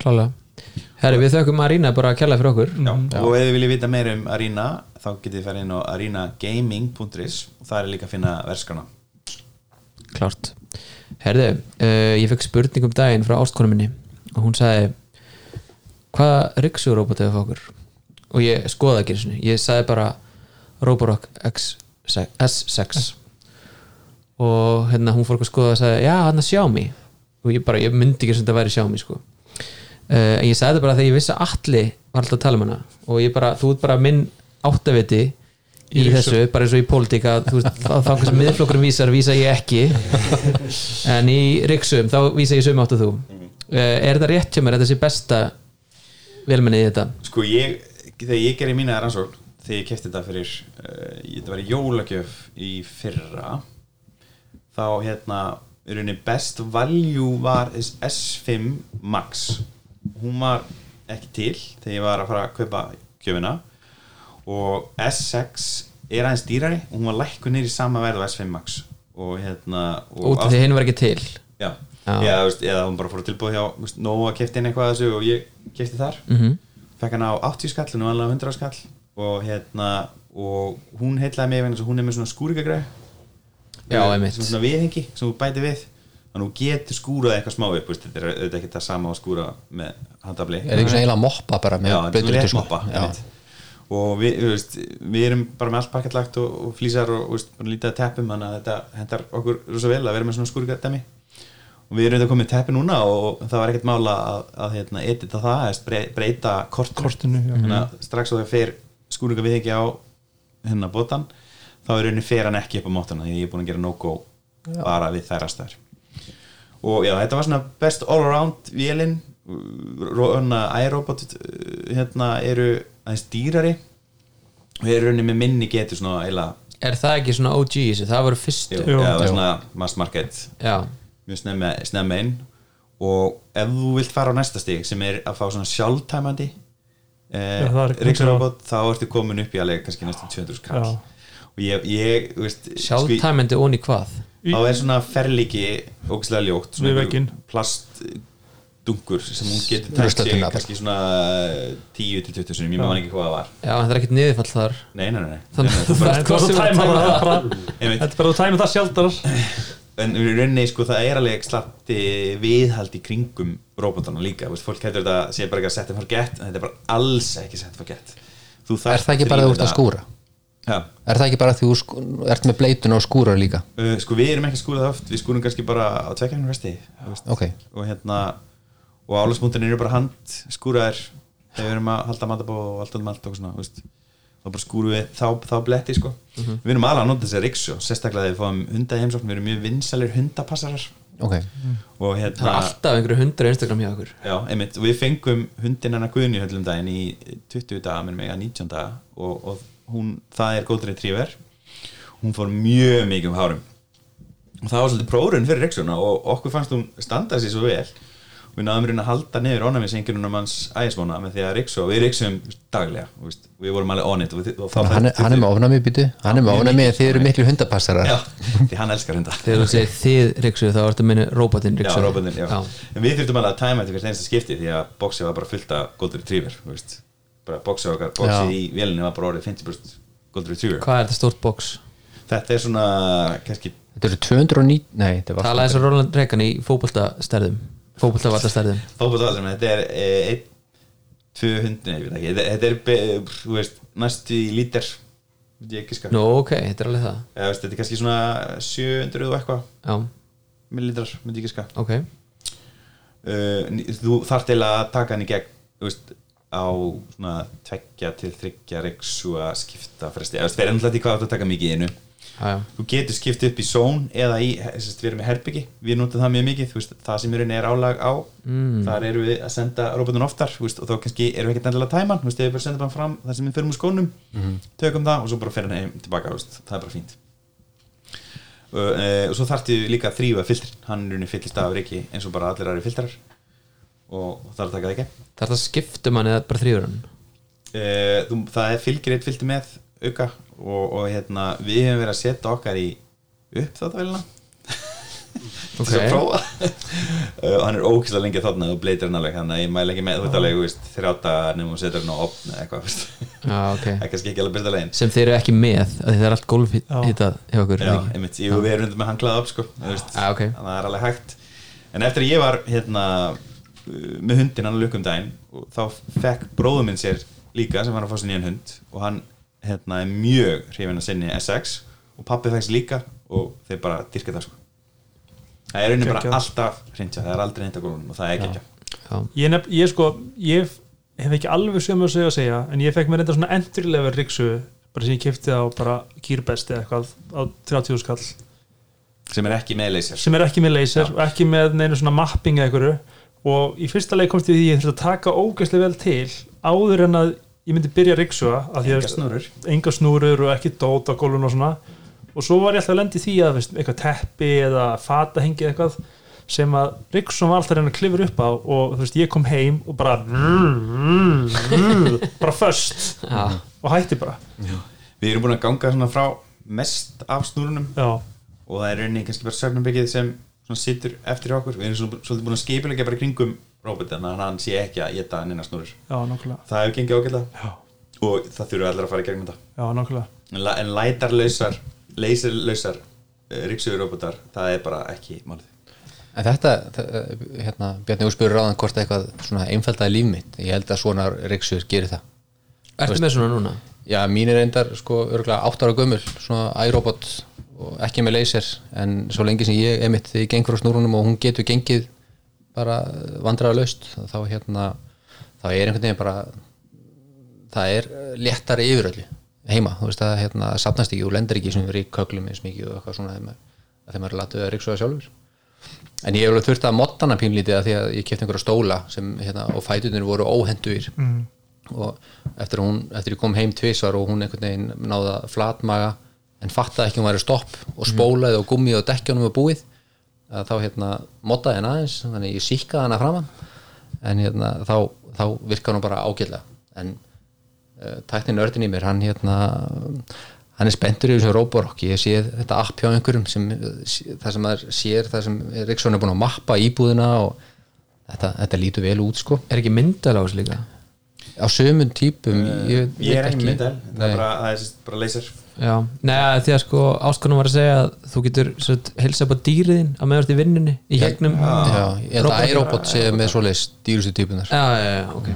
Klálega Herri, við þökkum Marina bara að kella fyrir okkur. Já, og ef þið viljið vita meira um Arena þá getið þið farið inn á arenagaming.is og það er líka að finna verskana. Klárt. Herðu, uh, ég fekk spurning um daginn frá ástkonu minni og hún sagði hvaða Rixu-robot hefur okkur? Og ég skoða ekki þessu ég sagði bara Roborock X6, S6 og hérna hún fór eitthvað að skoða og sagði já, hann að Xiaomi. Og ég bara, ég myndi ekki sem þetta væri Xiaomi sko en ég sagði þetta bara þegar ég vissi að Alli var alltaf að tala um hana. Og ég bara, þú ert bara minn áttaviti í, þessu, bara eins og í pólitík að þú veist, þá hversu miðflokkurum vísar vísa ég ekki. <laughs> En í Rixum, þá vísa ég sömu áttu þú. Uh, er þetta rétt hjá mér, er þetta sé besta velmenni í þetta? Sko ég, þegar ég gerði mína rannsókn þegar ég kefti þetta fyrir uh, þetta var í jólagjöf í fyrra þá hérna best value var þess S5 Max hún var ekki til þegar ég var að fara að kaupa gjöfina og S6 er aðeins dýrari og hún var lækku nýri sama verð á S5 Max og hérna og út af því hinn var ekki til Já, Já. Já. veist, eða hún bara fór að tilbúið hjá Nóa kefti inn eitthvað að þessu og ég kefti þar Mhm. fekk hann á 80 skall og alveg 100 skall og hérna og hún heitlaði mig þess að hún er með svona skúrikagræð Já, einmitt. svona, viðhengi sem þú bæti við þannig að þú getur skúrað eitthvað smá upp veist, þetta er auðvitað ekki það sama að skúra með handafli. Er svona eiginlega moppa bara með Já, rétt moppa og við, veist, við erum bara með allt parkettlagt og, og flýsar og, og bara lítið teppum þannig að þetta hendar okkur rosa vel að vera með svona skúrikadæmi og við erum þetta komið teppi núna og það var ekkert mála að, að hérna, edita það, eða bre- breyta kortinu, Kortinu, þannig að strax og það fer skúringa við ekki á hérna botan þá er rauninni fer hann ekki upp á mótana því ég er búin að gera no-go bara við þær aðstæður og já, þetta var svona best all around vélinn iRobot uh, hérna eru aðeins dýrari. Og er rauninni með minni getur svona eila er það ekki svona OG í þessu, það voru fyrstu. Jú. eða Jú. svona mass market. Já, mjög snemma, inn. Og ef þú vilt fara á næsta stig sem er að fá svona sjálftæmandi eh, Já, það ríksarobot þá ertu komin upp í alveg kannski næstum 200 kall. Já. og ég, ég þú veist, sko, sjálftæmandi onni hvað þá er svona ferlíki ógæslega ljótt plastdunkur sem hún getur tækt sig kannski svona eh, 10-20 sinum, ég maður ekki hvað það var. Já, en það er ekkert niðurfall þar. Nei, nei, nei, að það er Þetta að það. <laughs> er bara að tæma það sjaldar. En rauninni sko það er alveg slatti viðhald í kringum robotana líka, Vist, fólk hættur þetta sé bara ekki að setja forget, en þetta er bara alls ekki setja forget Þú er það ekki bara að þú ert að skúra ja, er það ekki bara að þú ert með bleitun og skúrar líka? Uh, sko við erum ekki að skúra það oft. Við skúrum kannski bara á tvekjarnum resti ok, og hérna og álagsmúntinir eru bara hand skúraðir þegar við erum að halda matabó og allt um allt og svona, þú veist. Þá bara skúrum við þá, þá bletti sko. Við erum alveg að nota þessi riksu sérstaklega þegar við fáum hunda í heimsókn við erum mjög vinsalir hundapassarar. Ok, og það hérna er alltaf einhverju hundra Instagram hjá okkur. Já, einmitt, og við fengum hundin hennar Guðni höllum daginn í 20 daga, minnum ég að 19 daga og, og hún, það er góðrið tríver hún fór mjög mikið um hárum. Og það var svolítið prórun fyrir Rexona og okkur fannst hún standa sér svo vel. Og við náðum reyna að halda niður ónæmisengirunum hans ægisvona með því að Rexo, við Rexum daglega, þú veist, við vorum alveg on it og, við, og þá hann, er- hann er með ofnami býtu hann er með ofnami en þið eru miklu hundapassarar. Já, því hann elskar hunda þegar þú segir þið Riksu þá ertu að minna robotinn já. En við þurftum alveg að tæma þetta fyrir einsta skipti því að bóksið var bara fullt af Golden Retriever þú veist. Bara bóksið okkar, bóksið í vélinni var bara orðið 50% Golden Retriever. Hvað er þetta stórt box? Þetta er svona, kannski þetta eru 209, nei þetta var talaði eins og Roland Reagan í fótbolta allir með þetta er eh, einn, tvö hundin, ég veit ekki. Þetta, er, be- þú veist, næstu í lítir veit ég ekki nú ok, þetta er alveg það. Eða, veist, þetta er kannski svona 700 og eitthvað. Já, millilitrar, myndi ég ekki sko ok. Uh, þú þarf til að taka hann í gegn þú veist, á svona tveggja til þryggja reyksu að skipta fresti, það er ennlega því hvað þú taka mikið í já, já. þú getur skipt upp í zón eða í, við erum í herbyggi. Við notum það mjög mikið, veist, það sem í rauninni er álag á mm. þar eru við að senda robotun oftar, veist, og þá kannski erum við ekkert endilega að tæma hann, þú veist, við bara sendum hann fram það sem við förum úr skónum, tökum það og svo bara fer hann heim tilbaka, það er bara fínt. Og, e, og svo þarftu líka að þrýfa filtrin, hann er rauninni fyllist af reiki eins og bara allir aðri filtrar og, það er að taka það ekki það er það skiptum hann eða bara þrýður hann? E, þú, það er fylgir eitt fylgdi með auka og, og hérna, við hefum verið að setja okkar í upp þáttavélina Ok. <laughs> til að prófa. Uh, <laughs> og hann er ókvæslega lengi þarna og bleitir hann alveg þannig að ég mæla ekki með þú veit alveg, þrjáta nefnum og setur hann á opn eða eitthvað, veist. já, ok. Það er kannski ekki alveg besta legin sem þeir eru ekki með af því það er allt gólf hittað hjá okkur Já, einmitt, ég, við erum undir með hanglað upp sko, þú veist, Já, ok. þannig að það er alveg hægt. En eftir að ég var hérna með hundin hann að lukum daginn og þá fekk bróður minn sér líka sem var að fá sér nýjan hund og hann hérna er mjög hrifin að sinni SX og pappi fæks líka og þeir bara dyrka það sko. Það er rauninni bara Geggjað. alltaf hrindja, það er aldrei hreint á gólunum og það er ekki Já. ég, nef, ég sko ég hef ekki alveg sömu að segja að segja en ég fekk mér enda svona entry level riksu bara sem ég kefti á bara Gearbest eða eitthvað á 30 skall sem er ekki með leysir sem er ekki með laser og ekki með neinu svona mapping eða einhverju og í fyrsta leik komst ég því að ég þurfti að taka ógæslega vel til áður en að ég myndi byrja að riksua enga snurur enga snúrur. og ekki dót á gólfinu og svona. Og svo var ég alltaf að lendi því að veist, eitthvað teppi eða fatahengi eða eitthvað sem að Riksson var alltaf að reyna að klifur upp á og þú veist, ég kom heim og bara bara föst Já. og hætti bara. Við erum búin að ganga svona frá mest af snúrunum já, og það er rauninni kannski bara söfnumbyggið sem situr eftir okkur. Við erum svolítið búin að skipilega bara kringum þannig að hann sé ekki að geta neina snúrur. Já, nákvæmlega. Það hefur gengið já, og það þurfa allir að fara í gegnum þetta. Já, nákvæmlega. En, la- en lætarlausar leyserlausar uh, ríksugur Róbertar það er bara ekki málið. En þetta, þa- hérna, Bjarni úrspyrur ráðan hvort eitthvað svona einfaldaði líf mitt. Ég held að svona reyksur gerir það. Ertu með svona núna? Já, mín er reyndar sko örgulega 8 ára gömul svona iRobot og ekki með laser en svo lengi sem ég emitt þegar ég geng frá snúrunum og hún getur gengið bara vandræða laust þá hérna, þá er einhvern veginn bara það er léttari yfiröldu heima, þú veist að hérna sapnast ekki og lendir ekki sem verið í köglum eins mikið og eitthvað svona þegar maður, er latuð að ríksuða sjálfur. En ég hef alveg þurft að mottana pínlítið að því að ég kefti einhverja stóla sem, hérna, og fætuðin voru óhenduðir mm. og eftir, hún, eftir ég kom heim tvisvar og hún einhvern veginn náða flatmaga en fattaði ekki að hún væri stopp og spólaði og gummið og dekkjónum og búið að þá hérna mottaði henn aðeins þannig ég síkkaði hana framan en hérna þá, þá virka hún bara ágætlega. En uh, tæknin ördin í mér hann hérna hann er spenntur í þessum Roborock. Ég sé þetta app hjá einhverjum sem, það sem maður sér, það sem Riksson er búin að mappa íbúðina og þetta, þetta lítur vel út sko. Er ekki myndalás líka? Á sömun típum ég, ég er veit ekki myndal það Nei. er bara, það er bara Já, neða því að sko áskonum var að segja að þú getur helsa upp á dýriðin að meðast í vinnunni í gegnum já, ég held að iRobot sé með svoleiðis dýrustu típunar Já, já, já, ok.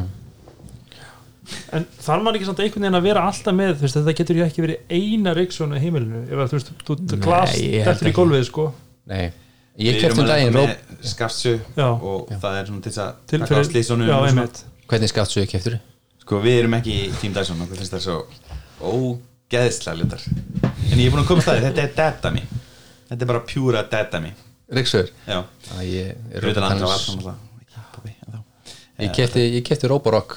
En þarf maður ekki samt einhvern veginn að vera alltaf með þú veist, þetta getur ju ekki verið eina Riksson í heimilinu ef að þú veist, þú Nei, held þetta í ekki. gólfið sko. Nei, Ég um erum daginn skafsu og það er svona til þess að til á fyrir, já, og svona. einmitt Hvernig skaftu ég keftur? Sko við erum ekki í Team Dyson finnst það svo ógeðslega ljótar. En ég er búin að koma að staði, þetta er dadami Þetta er bara pjúra Já, Ég, er hans- vatn ekki pabbi en þá. ég kefti, ég kefti Róborok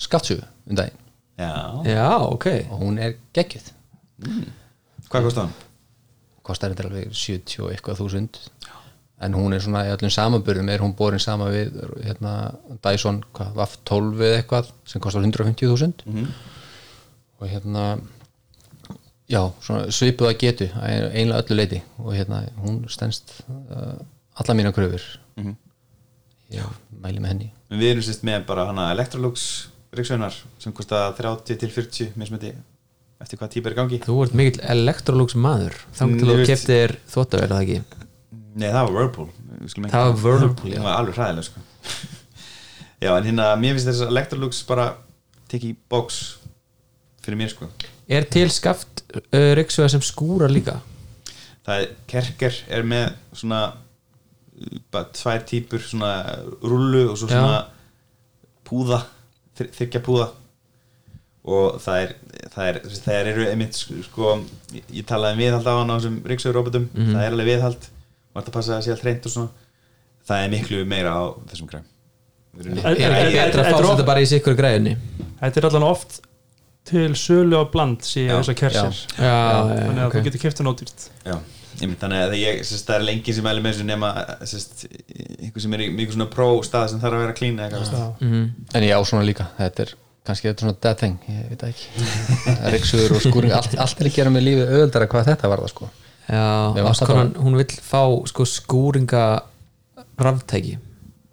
skaftu um daginn. Já, Já, ok. Og hún er geggjuð. Hvað kostar hann? kostar þetta alveg 70 og eitthvað þúsund en hún er svona í öllum samanburðum er hún borin sama við hérna, Dyson hvað, VAF 12 eða eitthvað sem kostar 150.000 Mhm. og hérna já, svona svipuð að getu að einlega öllu leiti og hérna hún stendst uh, alla mína kröfur. Mhm. já, mæli með henni. En Við erum sérst með bara hana Electrolux Ríksveinar sem kostar 30 til 40 mismöndi eftir hvað típa er gangi. Þú ert mikill Electrolux maður. Þannig til Mm, þú keftir þvóttavél, eða ekki Nei, það var Whirlpool Það var Whirlpool, já. Það var alveg hræðilega sko. Já, en hérna, mér finnst þess að Electrolux bara í box fyrir mér sko Er til skaft uh, Ríksveða sem skúra líka? Það er, Kerker er með svona uh, bara tvær típur svona rullu og svo Já. svona púða, þry- þriggja púða og það er það er, það eru einmitt sko, ég, ég talaði um viðhald á hann á þessum ríksöguróbotum, Mhm. það er alveg viðhald vart að passa að það sé allt reynd og svona? Það er miklu meira á þessum græm Er, Er- er, er- er- betra að er- fá er- þetta bara í sikkur græðinni? þetta er allan oft til sölu á bland síðan þessar kersir. Þannig að þú getur það Já, einmitt, þannig að ég, sérst, það er lengi sem mæli með þessu nema sérst, einhver sem er í mjög svona pró stað sem þarf að vera klín eitthvað. Mhm. en ég á svona líka, þetta er kannski þetta er svona dead thing, ég veit það ekki. <laughs> Ríksur og skúring, allt, allt er að gera með lífið auðvöldara hvað þetta var það sko Já, áskonan, hún vill fá sko skúringa ráftæki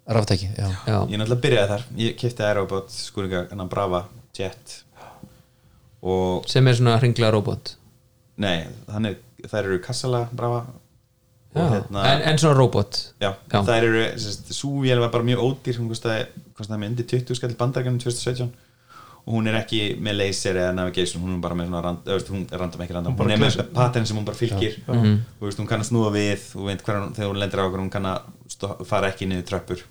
ráftæki, já. Já, Ég náttúrulega byrjaði þar, ég kefti Aerobot skúringa, hennan Brava Jet. Og sem er svona hringlega robot. Nei, þannig þær eru Kassala Brava. Hérna en, en svona robot. Já, Já. þær eru, sérst, súvél var bara mjög ódýr. Hún með undir 20 skall bandarækjum 2017 og hún er ekki með laser eða navigation hún er bara með svona, rand, öðvist, hún er random ekki random hún er með pattern sem hún bara fylgir. Mhm. og veist, hún kann að snúa við og veit hver, þegar hún lendir á okkur hún kann að fara ekki niður tröppur.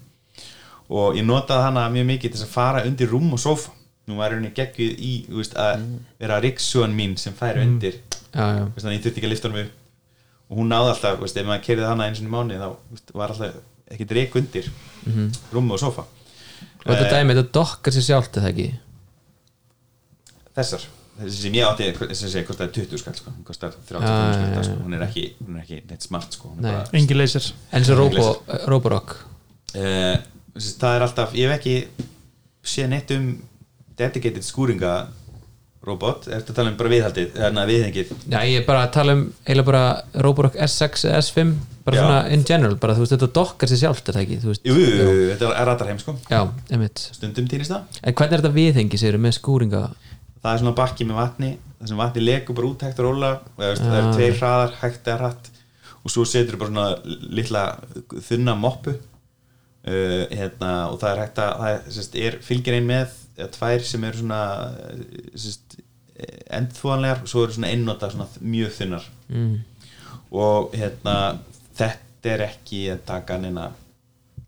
Og ég notaði hana mjög mikið til þess að fara undir rúm og sofa nú var henni geggjuð í veist, að vera riksuan mín sem færi undir. Já, já, veist, þannig ég þurfti ekki að lifta honum upp. Og hún náði alltaf, ef maður kerði hana eins og í mánu þá var alltaf ekki dreik undir Mhm. rúm og sofa og þetta Eh, dæmi, þetta dokkar sér sjálft eða ekki þessar. Þessi sem ég átti, þessi sem kostar 20 skall sko. hún kostar 30 Já, já, skall sko. hún er ekki, hún er ekki neitt smart sko. Nei. bara engi leysir en svo Já, robo, Roborock. Uh, það er alltaf, ég hef ekki séð neitt um dedicated skúringa robot, ertu að tala um bara viðhaldið eða viðhengið? Já, ég er bara að tala um eiginlega bara Roborock S6 eða S5 bara Já. svona in general, bara þú veist, þetta dokkar sér sjálft er það ekki, þú veist? Jú, jú, jú, þetta er ratarheim sko. Já, einmitt. Stundum týnist það. En hvernig er þetta viðhengi, segir með skúringa það er svona bakki með vatni það sem vatni legur bara út hægt og róla og það, það eru Ah. tveir hraðar, hægt eða hratt og svo setur bara svona litla þunna moppu uh, hérna, og það er hægt að það er, sérst, er fylgir ein með eða tvær sem eru svona sérst, endþúanlegar og svo eru svona einnota svona mjög þunnar mm. og hérna þetta er ekki að taka neina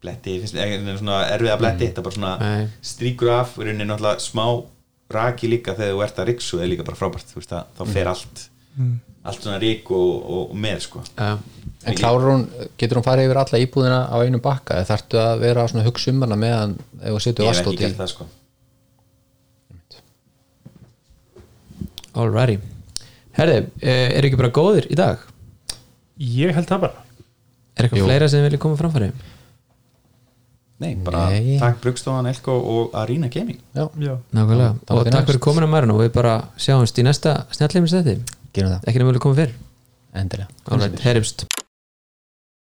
bletti, mér, neina svona erfiða bletti, þetta er bara svona Nei. stríkur af í rauninni náttúrulega smá raki líka þegar þú ert að riksu er líka bara frábært, þú veist að þá fer allt allt svona rík og, og, og með sko. Já, En klárar hún, getur hún farið yfir alla íbúðina á einum bakka eða þarftu að vera svona hugsa um hana meðan ef þú setur ég hef ekki vastóti gert það sko. Alrighty. Herði, eh, er ekki bara góðir í dag? ég held það bara. Er eitthvað Jú. fleira sem þið viljið koma framfæri? Nei, bara Nei. takk Brugstofan, Elko og Arena Gaming. Já, já, Nákvæmlega, og til takk fyrir að maður og við bara sjáumst í næsta snjallheimistætti gerum það, ekki nefnilega komið fyrr. Endilega. Heyrjumst